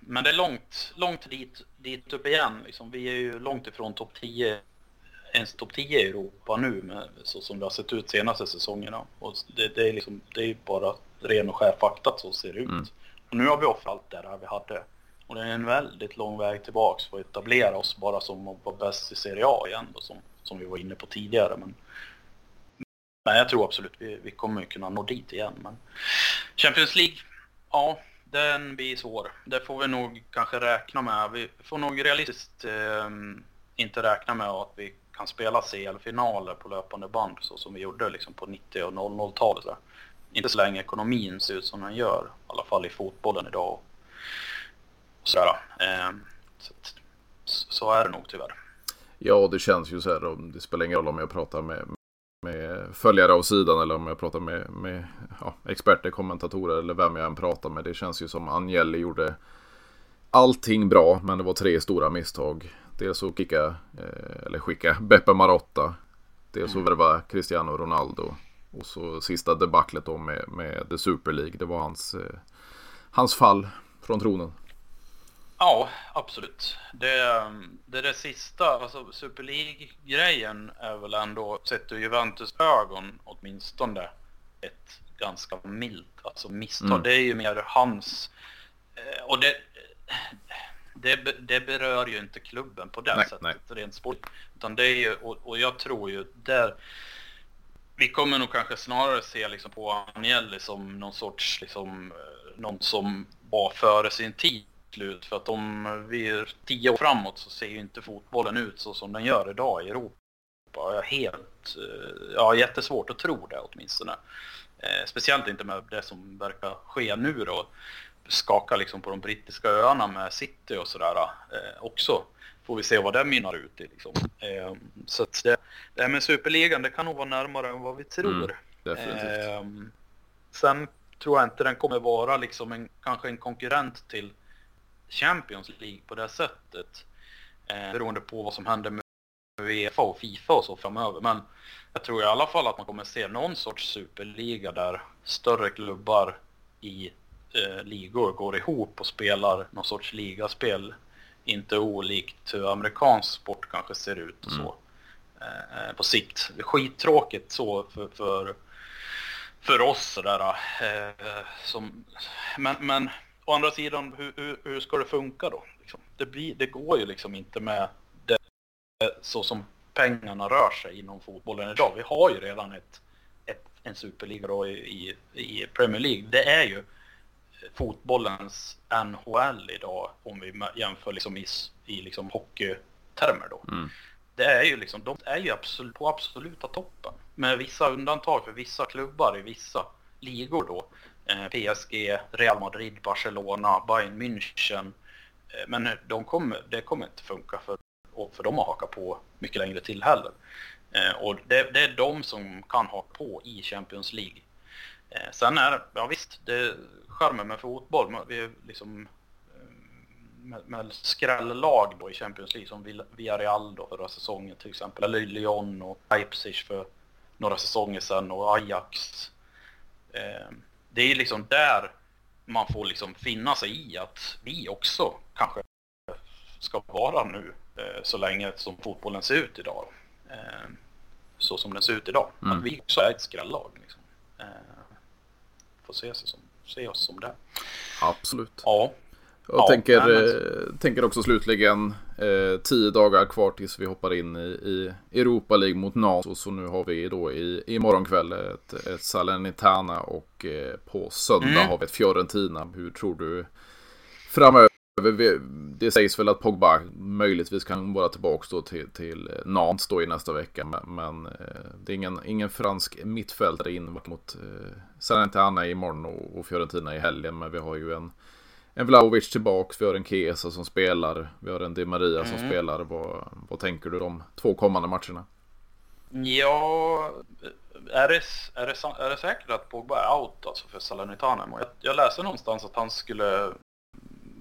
men det är långt, långt dit, dit upp igen. Liksom, vi är ju långt ifrån topp 10, ens topp 10 i Europa nu med, så som det har sett ut senaste säsongerna. Och det, det är liksom, det är bara ren och skär fakta så ser det ut. Mm. Och nu har vi offrat allt det där vi hade. Och det är en väldigt lång väg tillbaks för att etablera oss bara som att vara bäst i Serie A igen då, som, som vi var inne på tidigare. Men, men jag tror absolut vi, vi kommer kunna nå dit igen. Men Champions League Ja, den blir svår. Det får vi nog kanske räkna med. Vi får nog realistiskt eh, inte räkna med att vi kan spela CL-finaler på löpande band så som vi gjorde liksom på 90 och 00-talet. Inte så länge ekonomin ser ut som den gör, i alla fall i fotbollen idag. Och sådär. Eh, så, så är det nog tyvärr. Ja, det känns ju så här. Det spelar ingen roll om jag pratar med, med följare av sidan eller om jag pratar med, med ja, experter, kommentatorer eller vem jag än pratar med. Det känns ju som Agnelli gjorde allting bra men det var tre stora misstag. Dels att kicka, eh, eller skicka Beppe Marotta. Dels att värva Cristiano Ronaldo. Och så sista debaclet då med, med The Super League. Det var hans, eh, hans fall från tronen. Ja, absolut. Det, det är det sista, alltså Super League-grejen är väl ändå, sett ur Juventus ögon åtminstone, ett ganska milt alltså misstag. Mm. Det är ju mer hans, eh, och det, det, det berör ju inte klubben på det nej, sättet nej. rent sport. Utan det är ju, och, och jag tror ju där, vi kommer nog kanske snarare se liksom på Agnelli som någon sorts, liksom, eh, någon som var före sin tid slut. För att om vi är tio år framåt så ser ju inte fotbollen ut så som den gör idag i Europa. Jag har helt, eh, ja, jättesvårt att tro det åtminstone. Eh, speciellt inte med det som verkar ske nu då. Skaka liksom på de brittiska öarna med City och sådär eh, också. får vi se vad det mynnar ut i. Liksom. Eh, så att det, det här med Superligan, det kan nog vara närmare än vad vi tror. Mm, sen tror jag inte den kommer vara liksom en, kanske en konkurrent till Champions League på det sättet. Eh, beroende på vad som händer med Uefa och Fifa och så framöver. Men jag tror i alla fall att man kommer se någon sorts superliga där större klubbar i eh, ligor går ihop och spelar någon sorts ligaspel. Inte olikt hur amerikansk sport kanske ser ut och så. Mm. Eh, på sikt. Det är skittråkigt så för, för, för oss sådär. Eh, som, men, men å andra sidan, hur, hur, hur ska det funka då? Liksom? Det, blir, det går ju liksom inte med det, så som pengarna rör sig inom fotbollen idag. Vi har ju redan ett, ett en superliga då i, i Premier League. Det är ju fotbollens NHL idag om vi jämför liksom i, i liksom hockeytermer då. Mm. Det är ju liksom, de är ju absolut, på absoluta toppen. Med vissa undantag för vissa klubbar i vissa ligor då. Eh, PSG, Real Madrid, Barcelona, Bayern München. Eh, men de kommer, det kommer inte funka för, för dem att haka på mycket längre till heller. Eh, och det, det är de som kan haka på i Champions League. Sen är ja visst, det, charmen med fotboll. Vi är liksom med, med skrällag då i Champions League som Villarreal då förra säsongen till exempel. Eller Lyon och Leipzig för några säsonger sedan och Ajax. Det är liksom där man får liksom finna sig i att vi också kanske ska vara nu eh, så länge som fotbollen ser ut idag. Eh, så som den ser ut idag. Mm. Att vi också är ett skrällag. Liksom. Eh, får se sig som se oss som det. Absolut. Ja. Jag ja, tänker, men... tänker också slutligen eh, tio dagar kvar tills vi hoppar in i, i Europa League mot NATO. Så nu har vi då i, i morgonkväll ett, ett Salernitana och eh, på söndag mm. har vi ett Fiorentina. Hur tror du framöver? Det sägs väl att Pogba möjligtvis kan vara tillbaka då till, till Nantes då i nästa vecka. Men, men eh, det är ingen, ingen fransk mittfältare in mot eh, Salernitana imorgon och, och Fiorentina i helgen. Men vi har ju en, en Vlahovic tillbaks, vi har en Kesa som spelar, vi har en Di Maria som mm. spelar. Vad, vad tänker du de två kommande matcherna? Ja, är det, är det, är det säkert att Pogba är out alltså för Salernitana? Jag, jag läste någonstans att han skulle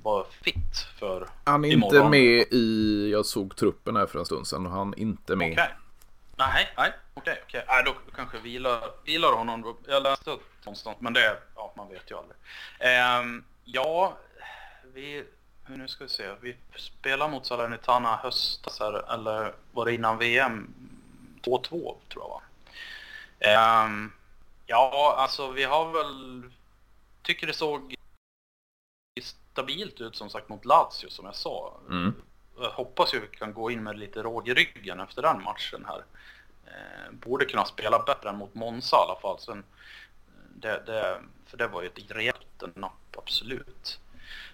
vara fit för Han är imorgon. inte med i, jag såg truppen här för en stund sedan och han är inte med. Okay. Nej, nej, okej, okej. Nej, då kanske vilar, vilar honom. Jag läste någonstans, men det, ja, man vet ju aldrig. Um, ja, vi, nu ska vi se. Vi spelar mot Salernitana höstas här, eller var det innan VM? 2-2 tror jag va? Um, ja, alltså vi har väl, tycker det såg stabilt ut som sagt mot Lazio som jag sa. Mm. Jag hoppas ju vi kan gå in med lite råg i ryggen efter den matchen här. Eh, borde kunna spela bättre än mot Monza i alla fall. Sen, det, det, för det var ju ett rejält napp, absolut.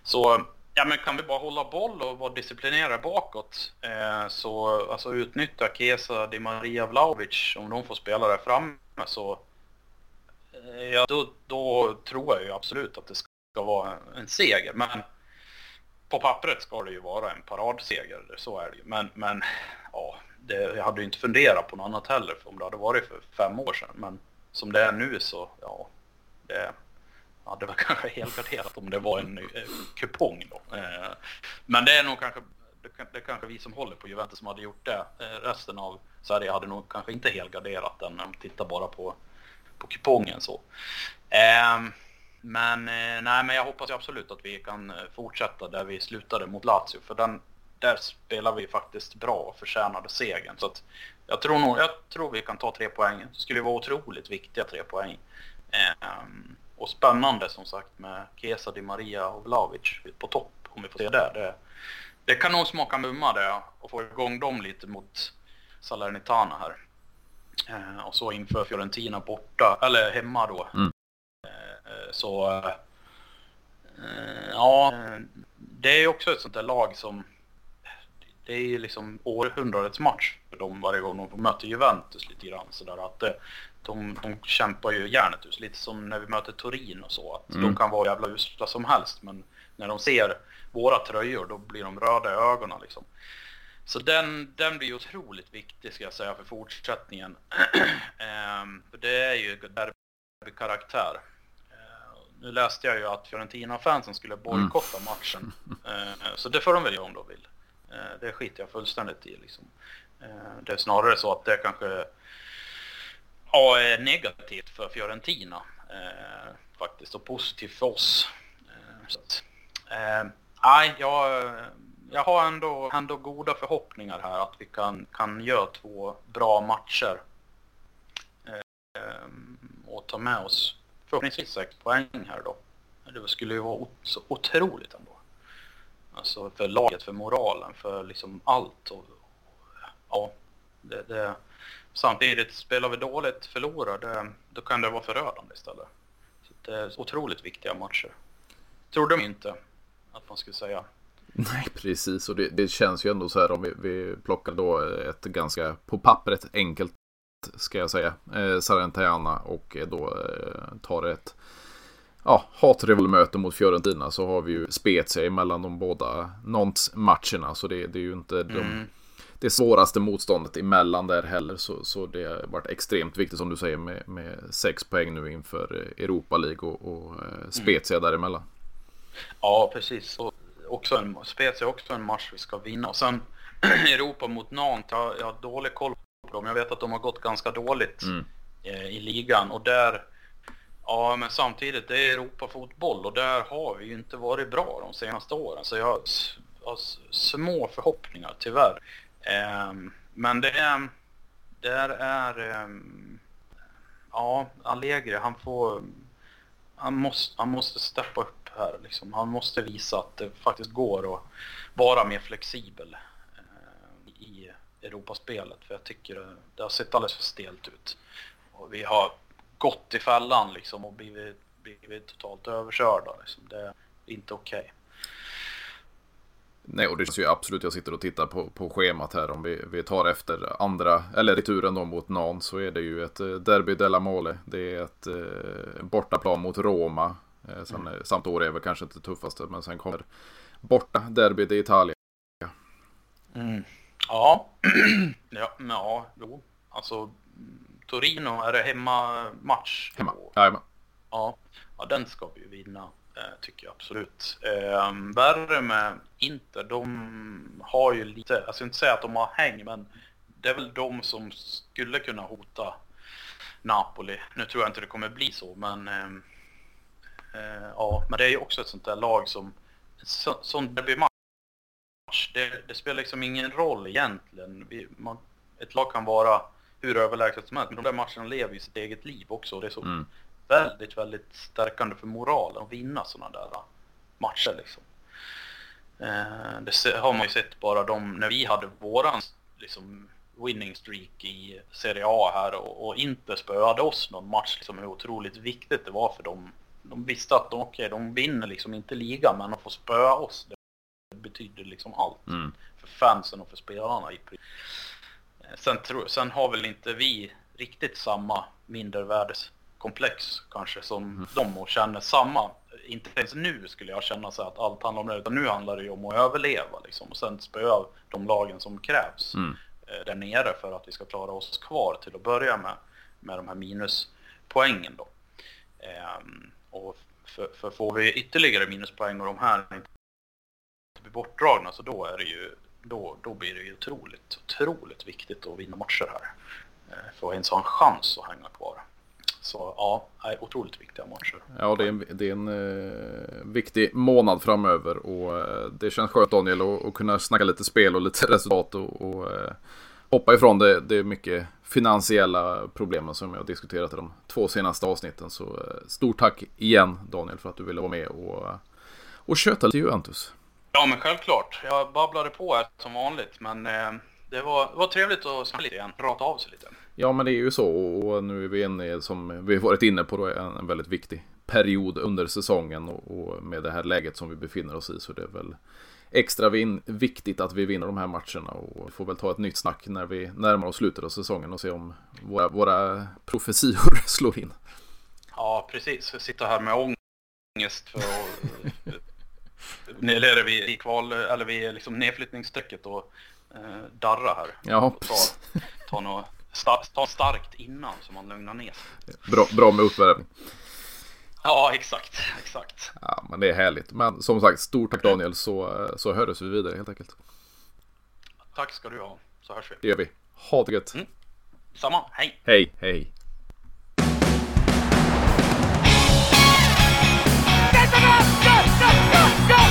Så ja, men kan vi bara hålla boll och vara disciplinerade bakåt eh, så alltså utnyttja Kesa, Di Maria, Vlahovic om de får spela där framme så eh, ja, då, då tror jag ju absolut att det ska vara en seger. Men på pappret ska det ju vara en paradseger, så är det ju. Men, men ja, det, jag hade ju inte funderat på något annat heller om det hade varit för fem år sedan. Men som det är nu så, ja, det hade väl kanske helgarderat om det var en eh, kupong då. Eh, men det är nog kanske, det, är kanske vi som håller på Juventus som hade gjort det. Eh, resten av Sverige hade nog kanske inte helgarderat den om tittar bara på, på kupongen så. Ehm, men, eh, nej, men jag hoppas absolut att vi kan eh, fortsätta där vi slutade mot Lazio. För den, där spelar vi faktiskt bra och förtjänade segern. Så att jag, tror nog, jag tror vi kan ta tre poäng. Det skulle vara otroligt viktiga tre poäng. Um, och spännande som sagt med Kesa, Di Maria och Vlahovic på topp. Om vi får se det. Det, det kan nog smaka mumma det och få igång dem lite mot Salernitana här. Uh, och så inför Fiorentina borta, eller hemma då. Mm. Uh, så uh, ja, det är också ett sånt där lag som det är ju liksom århundradets match för dem varje gång de får möta Juventus lite grann sådär att de, de kämpar ju järnet ut lite som när vi möter Turin och så att mm. de kan vara jävla usla som helst men när de ser våra tröjor då blir de röda i ögonen liksom. Så den, den blir otroligt viktig ska jag säga för fortsättningen. Ehm, för det är ju derbykaraktär. Ehm, nu läste jag ju att Fiorentina-fansen skulle bojkotta matchen. Ehm, så det får de väl göra om de vill. det skiter jag fullständigt i liksom. det är snarare så att det kanske ja, eh, negativt för Fiorentina eh, faktiskt och positivt för oss. Eh, så att, nej, jag jag har ändå, ändå goda förhoppningar här att vi kan, kan göra två bra matcher. Eh, och ta med oss förhoppningsvis sex poäng här då. Det skulle ju vara så otroligt ändå. Alltså för laget, för moralen, för liksom allt. Och, ja, det, det, samtidigt spelar vi dåligt, förlorar, det, då kan det vara förödande istället. Så det är otroligt viktiga matcher. Trodde de inte att man skulle säga. Nej, precis. Och det, det, känns ju ändå så här om vi, vi plockar då ett ganska på pappret enkelt ska jag säga. Eh, Sarentayana och då eh, tar ett ja, hatrevolmöte mot Fiorentina så har vi ju Spezia emellan de båda Nantes-matcherna. Så det, det, är ju inte mm. de, det svåraste motståndet emellan där heller. Så, så det har varit extremt viktigt som du säger med, med sex poäng nu inför Europa League och, och eh, Spezia mm. däremellan. Ja, precis. Och också en, Spezia är också en match vi ska vinna. Och sen Europa mot Nantes, jag, jag har dålig koll på dem. Jag vet att de har gått ganska dåligt mm. eh, i ligan och där Ja, men samtidigt, det är Europafotboll och där har vi ju inte varit bra de senaste åren. Så jag har små förhoppningar, tyvärr. Ehm, men det är... Där är... Ehm, ja, Allegri, han får... Han måste, han måste steppa upp här. Liksom. Han måste visa att det faktiskt går att vara mer flexibel ehm, i Europaspelet. För jag tycker det har sett alldeles för stelt ut. Och vi har gått i fällan liksom och blivit, blivit totalt överkörda. Liksom. Det är inte okej. Okay. Nej, och det känns ju absolut, jag sitter och tittar på, på schemat här. Om vi, vi tar efter andra, eller returen då mot Nan så är det ju ett eh, Derby della Mole. Det är ett eh, bortaplan mot Roma. Eh, sen, mm. Sampdoria är väl kanske inte det tuffaste, men sen kommer borta derbyt i Italien. Mm. Ja, ja, ja, jo. Alltså Torino, är det hemmamatch? Hemma, jajamän. Ja, ja, den ska vi ju vinna, eh, Eh, tycker jag absolut. Eh, värre med Inter, de har ju lite, alltså inte säga att de har häng, men det är väl de som skulle kunna hota Napoli. Nu tror jag inte det kommer bli så, men eh, Eh, ja, men det är ju också ett sånt där lag som... Så, sån derbymatch, det, det, spelar liksom ingen roll egentligen. Vi, man, ett lag kan vara hur överlägset som helst, men de där matcherna lever ju sitt eget liv också. Det är så mm väldigt, väldigt stärkande för moralen att vinna sådana där matcher liksom. Eh, det har man ju sett bara de, när vi hade våran liksom, winning streak i Serie A här och, och inte spöade oss någon match, liksom hur otroligt viktigt det var för dem de visste att de, okay, de vinner liksom inte ligan men de får spöa oss. Det betyder liksom allt. Mm. För fansen och för spelarna. I eh, sen, tro, sen har väl inte vi riktigt samma mindervärdeskomplex kanske som mm. de och känner samma. Inte ens nu skulle jag känna så att allt handlar om det. Utan nu handlar det ju om att överleva liksom. Och sen spöa de lagen som krävs mm. Eh, där nere för att vi ska klara oss kvar till att börja med. Med de här minuspoängen då. Um, och för, för får vi ytterligare minuspoäng och de här inte blir bortdragna så då är det ju då, då blir det ju otroligt, otroligt viktigt att vinna matcher här. Eh, för att ens ha en chans att hänga kvar. Så ja, är otroligt viktiga matcher. Ja, det är en, det är en eh, viktig månad framöver och eh, det känns skönt Daniel att, att kunna snacka lite spel och lite resultat och, och eh, hoppa ifrån det, det är mycket finansiella problemen som jag har diskuterat i de två senaste avsnitten. Så eh, stort tack igen Daniel för att du ville vara med och, och köta lite Juventus. Ja men självklart. Jag babblade på här som vanligt men eh, det, var, det var trevligt att snacka lite igen, prata av sig lite. Ja men det är ju så och nu är vi inne som vi varit inne på då en väldigt viktig period under säsongen och, med det här läget som vi befinner oss i så det är väl extra vin viktigt att vi vinner de här matcherna och får väl ta ett nytt snack när vi närmar oss slutet av säsongen och se om våra, våra profetior slår in. Ja, precis. Sitter här med ångest för att... eller är vi i kval, eller vi är liksom nedflyttningsstrecket och eh, darra här. Ja, Och ta, ta, något, ta starkt innan så man lugnar ner sig. Bra, bra med uppvärmning. Ja, exakt. exakt. Ja, men det är härligt. Men som sagt, stort tack Daniel så, eh, så hördes vi vidare helt enkelt. Tack ska du ha, så hörs vi. Det gör vi. Ha det gött. Mm. Samma, hej. Hej, hej. Go, go, go, go, go!